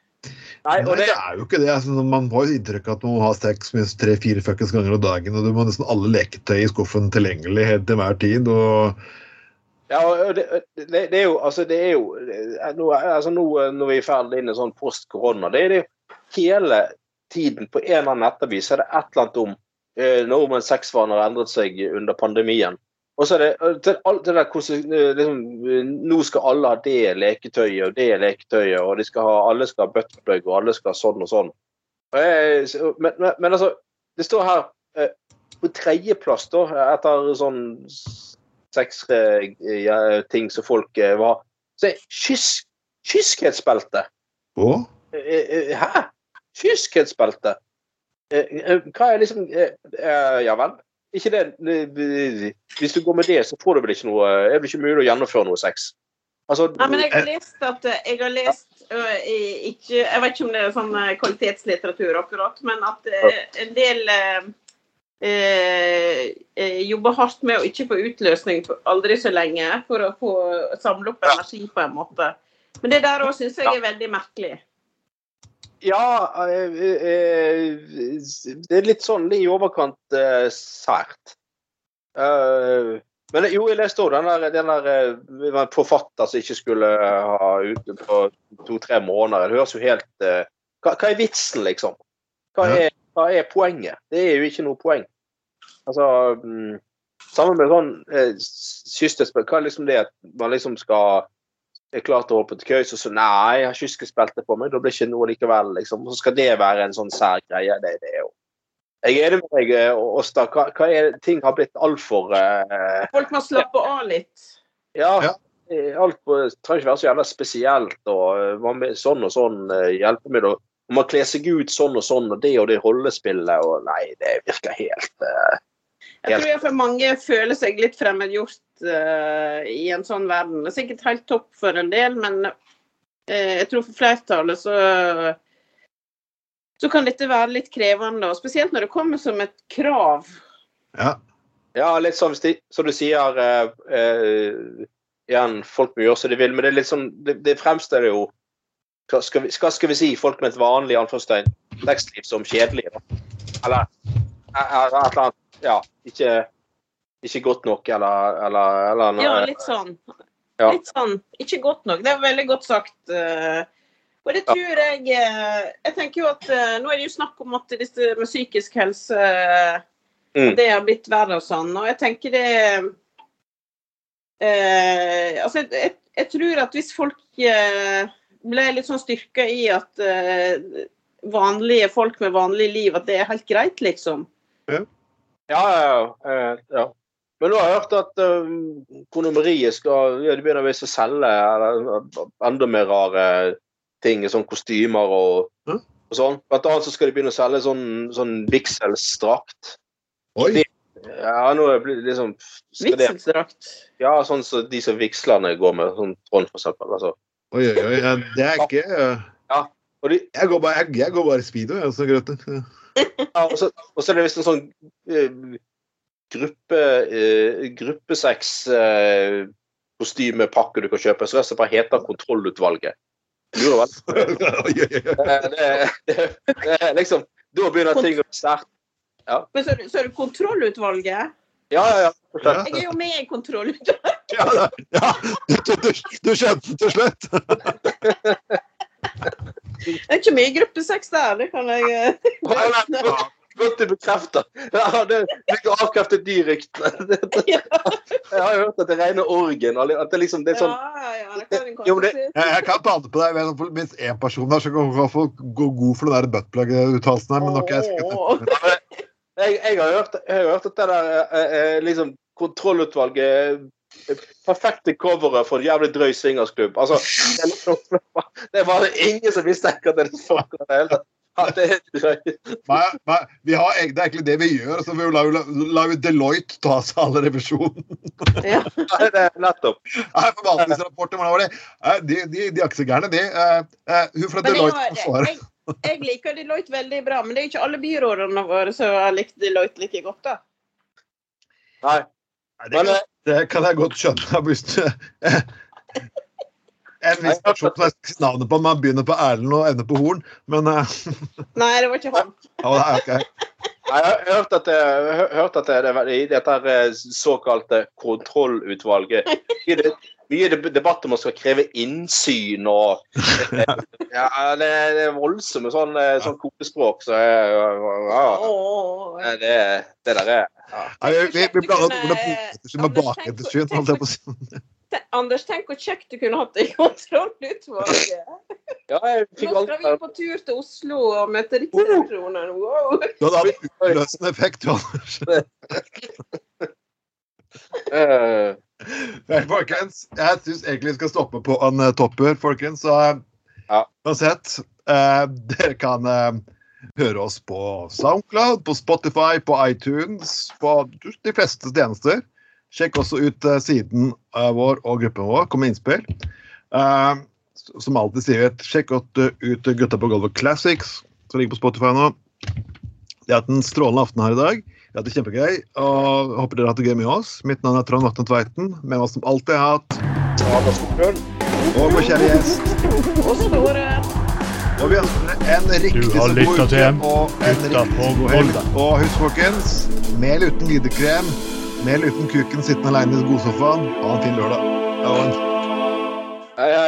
Nei, Nei, og det det, er jo ikke det. Altså, man får jo inntrykk av at man må ha sex minst tre-fire fuckings ganger om dagen, og du må ha nesten alle leketøy i skuffen tilgjengelig helt til hver tid. og ja, det, det, det er jo Altså, det er jo nå, altså, nå når vi er ferdig inn i sånn post-korona, det er det jo hele tiden på en eller annen nettavis er det et eller annet om eh, nordmenns sexvaner har endret seg under pandemien. Og så er det, det, det der eh, liksom, Nå skal alle ha det leketøyet og det leketøyet, og de skal ha, alle skal ha buttplug og alle skal ha sånn og sånn. Men, men, men altså, det står her eh, på tredjeplass, da, etter sånn seks eh, ja, ting som folk eh, vil ha, så er kyskhetsbelte. og Eh, Hæ? Kyskhetsbelte? Hva er liksom Ja vel? Ikke det Hvis du går med det, så får du vel ikke noe Er det ikke mulig å gjennomføre noe sex? Altså Nei, men jeg har lest at jeg har lest uh, ikke, Jeg vet ikke om det er sånn kvalitetslitteratur akkurat, men at uh, en del eh, eh, jobbe jobber hardt med å ikke få utløsning for aldri så lenge for å få samle opp energi på en måte. Men det der òg syns jeg er veldig merkelig. Ja, eh, eh, det er litt sånn i overkant eh, sært. Eh, men jo, jeg leste òg den der, den der eh, forfatter som ikke skulle ha ute på to-tre måneder. Det høres jo helt eh, hva, hva er vitsen, liksom? Hva er, hva er poenget? Det er jo ikke noe poeng. Altså mm, Sammen med sånn eh, hva er liksom det at man liksom skal er klar til å på til køys, og så nei, jeg har kystbelte på meg, da blir det ikke noe likevel, liksom. Så skal det være en sånn sær greie. Det, det er jo Jeg er enig med deg, eh, Åsta. Hva, hva er Ting har blitt altfor uh, Folk må slappe av litt. Ja. Ja. eh, Alt på, trenger ikke være så jævla spesielt. og eh, med Sånn og sånn uh, hjelpemiddel. Og Man kler seg ut sånn og sånn, og det og det rollespillet og Nei, det virker helt helt. Jeg tror iallfall mange føler seg litt fremmedgjort uh, i en sånn verden. Det er sikkert helt topp for en del, men uh, jeg tror for flertallet så så kan dette være litt krevende, og spesielt når det kommer som et krav. Ja. Ja, litt sånn som du sier uh, uh, Igjen, folk må gjøre som de vil, men det er litt sånn Det, det fremstår jo hva skal, vi, hva skal vi si folk med et vanlig anførselstegn tekstliv som kjedelig? Da? Eller eh, et eller annet Ja, ikke, ikke godt nok, eller, eller, eller noe. Ja, litt sånn. Ja. Litt sånn. Ikke godt nok. Det er veldig godt sagt. eh, Og det tror jeg eh, Jeg tenker jo at eh, nå er det jo snakk om at disse med psykisk helse eh, Mm. Det har blitt verre og sånn. Og jeg tenker det eh, Altså, jeg, jeg, jeg tror at hvis folk eh, ble litt sånn styrka i at uh, vanlige folk med vanlig liv, at det er helt greit, liksom. Ja, ja, ja. eh, ja. Men nå har jeg hørt at uh, kondomeriet skal ja, de begynner visst å selge eller, enda mer rare ting, sånn kostymer og, og sånn. Blant annet så skal de begynne å selge sånn, sånn vigselsdrakt. Oi. Ja, nå er det liksom Vigselsdrakt. Ja, sånn som de som vigslerne går med, sånn Trond for eksempel. Altså. Oi, oi, oi. ja, Det er ikke ja. Og, de, Jeg går bare, jeg, jeg går bare speedo, jeg, så Grøten. (laughs) ja, og, så, og så er det visst en sånn uh, gruppe uh, gruppesex-kostymepakke kostymepakke du kan kjøpe, så det bare heter Kontrollutvalget. Lurer vel. (laughs) Det, det, det, det liksom Da begynner ting å bli sterkt. Men så så er det kontrollutvalget. Ja, ja, ja. Jeg er jo med i kontrollutvalget. (laughs) Ja, ja. Du, du, du skjønte til slutt? Det er ikke mye gruppesex der, det kan jeg eh, (laughs) godt- du bekrefter. Ja, det fikk avkreftet de ryktene. (laughs) Jeg har jo hørt at det regner orgen. At det liksom det er sånn ja, ja, det kan jeg Jo, men. Jeg, jeg kan det på deg. Minst én person der som kan få gå god for den der buttplug-uttalelsen her. Men nok jeg skal. Jeg, jeg, har hørt, jeg har hørt at det der eh, eh, liksom kontrollutvalget eh, Perfekte coveret for en jævlig drøy swingersklubb. Altså, det, det var det ingen som mistenker at det er det hele tatt. Det er. Nei, nei, vi har, det er egentlig det vi gjør. Så vi lar jo lar jo Deloitte ta seg all revisjonen. Ja. (laughs) Nei, det er nettopp. Nei, Forvaltningsrapporter, hvordan var det? Eh, De, de, de er ikke så gærne, de. Uh, uh, Hun fra Deloitte forsvarer. jeg, jeg liker Deloitte veldig bra, men det er ikke alle byrådene våre som har likt Deloitte like godt. da. Nei. Nei, det, kan, det kan jeg godt skjønne. (laughs) Hvis du, en viss person som jeg navnet på, man begynner på Erlend og ender på Horn. Men eh, (laughs) Nei, det var ikke han. ja, det er ok. Jeg har hørt at hørt at det, det, i dette eh, såkalte kontrollutvalget det- Mye debatt om å skal kreve innsyn og (laughs) Ja, det, det er voldsomme sånn, eh, sånn kodespråk, så ja, Åh. det, det der er ja. ja vi, Kunne- ordene potetesky med bakettersyn. holdt jeg på å si. Anders, tenk hvor kjekt du kunne hatt det i kontrollutvalget. ja, Nå skal vi på tur til Oslo og møte Riksrevisjonen. Wow. Du hadde hatt utløsende effekt, Anders. (laughs) Vel, folkens, jeg syns egentlig vi skal stoppe på en eh, topper, folkens. Så eh, Ja. uansett, eh, dere kan eh, høre oss på Soundcloud, på Spotify, på iTunes, på de fleste tjenester. Sjekk også ut eh, siden vår og gruppen vår. Kom med innspill. Som alltid sier vi, sjekk ut, ut Gutta på gulvet Classics, som ligger på Spotify nå. Vi har hatt en strålende aften her i dag. Vi har hatt det kjempegøy. og Håper dere har hatt det gøy med oss. Mitt navn er Trond Vatne Tveiten. Med oss som alltid har hatt og vår kjære gjest Og store Og vi ønsker dere en riktig så god uke og en Gutta riktig god helg. Og husk, folkens, mel uten glidekrem, mel uten kuken sittende alene i godsofaen. Ha en fin lørdag. Hei, hei.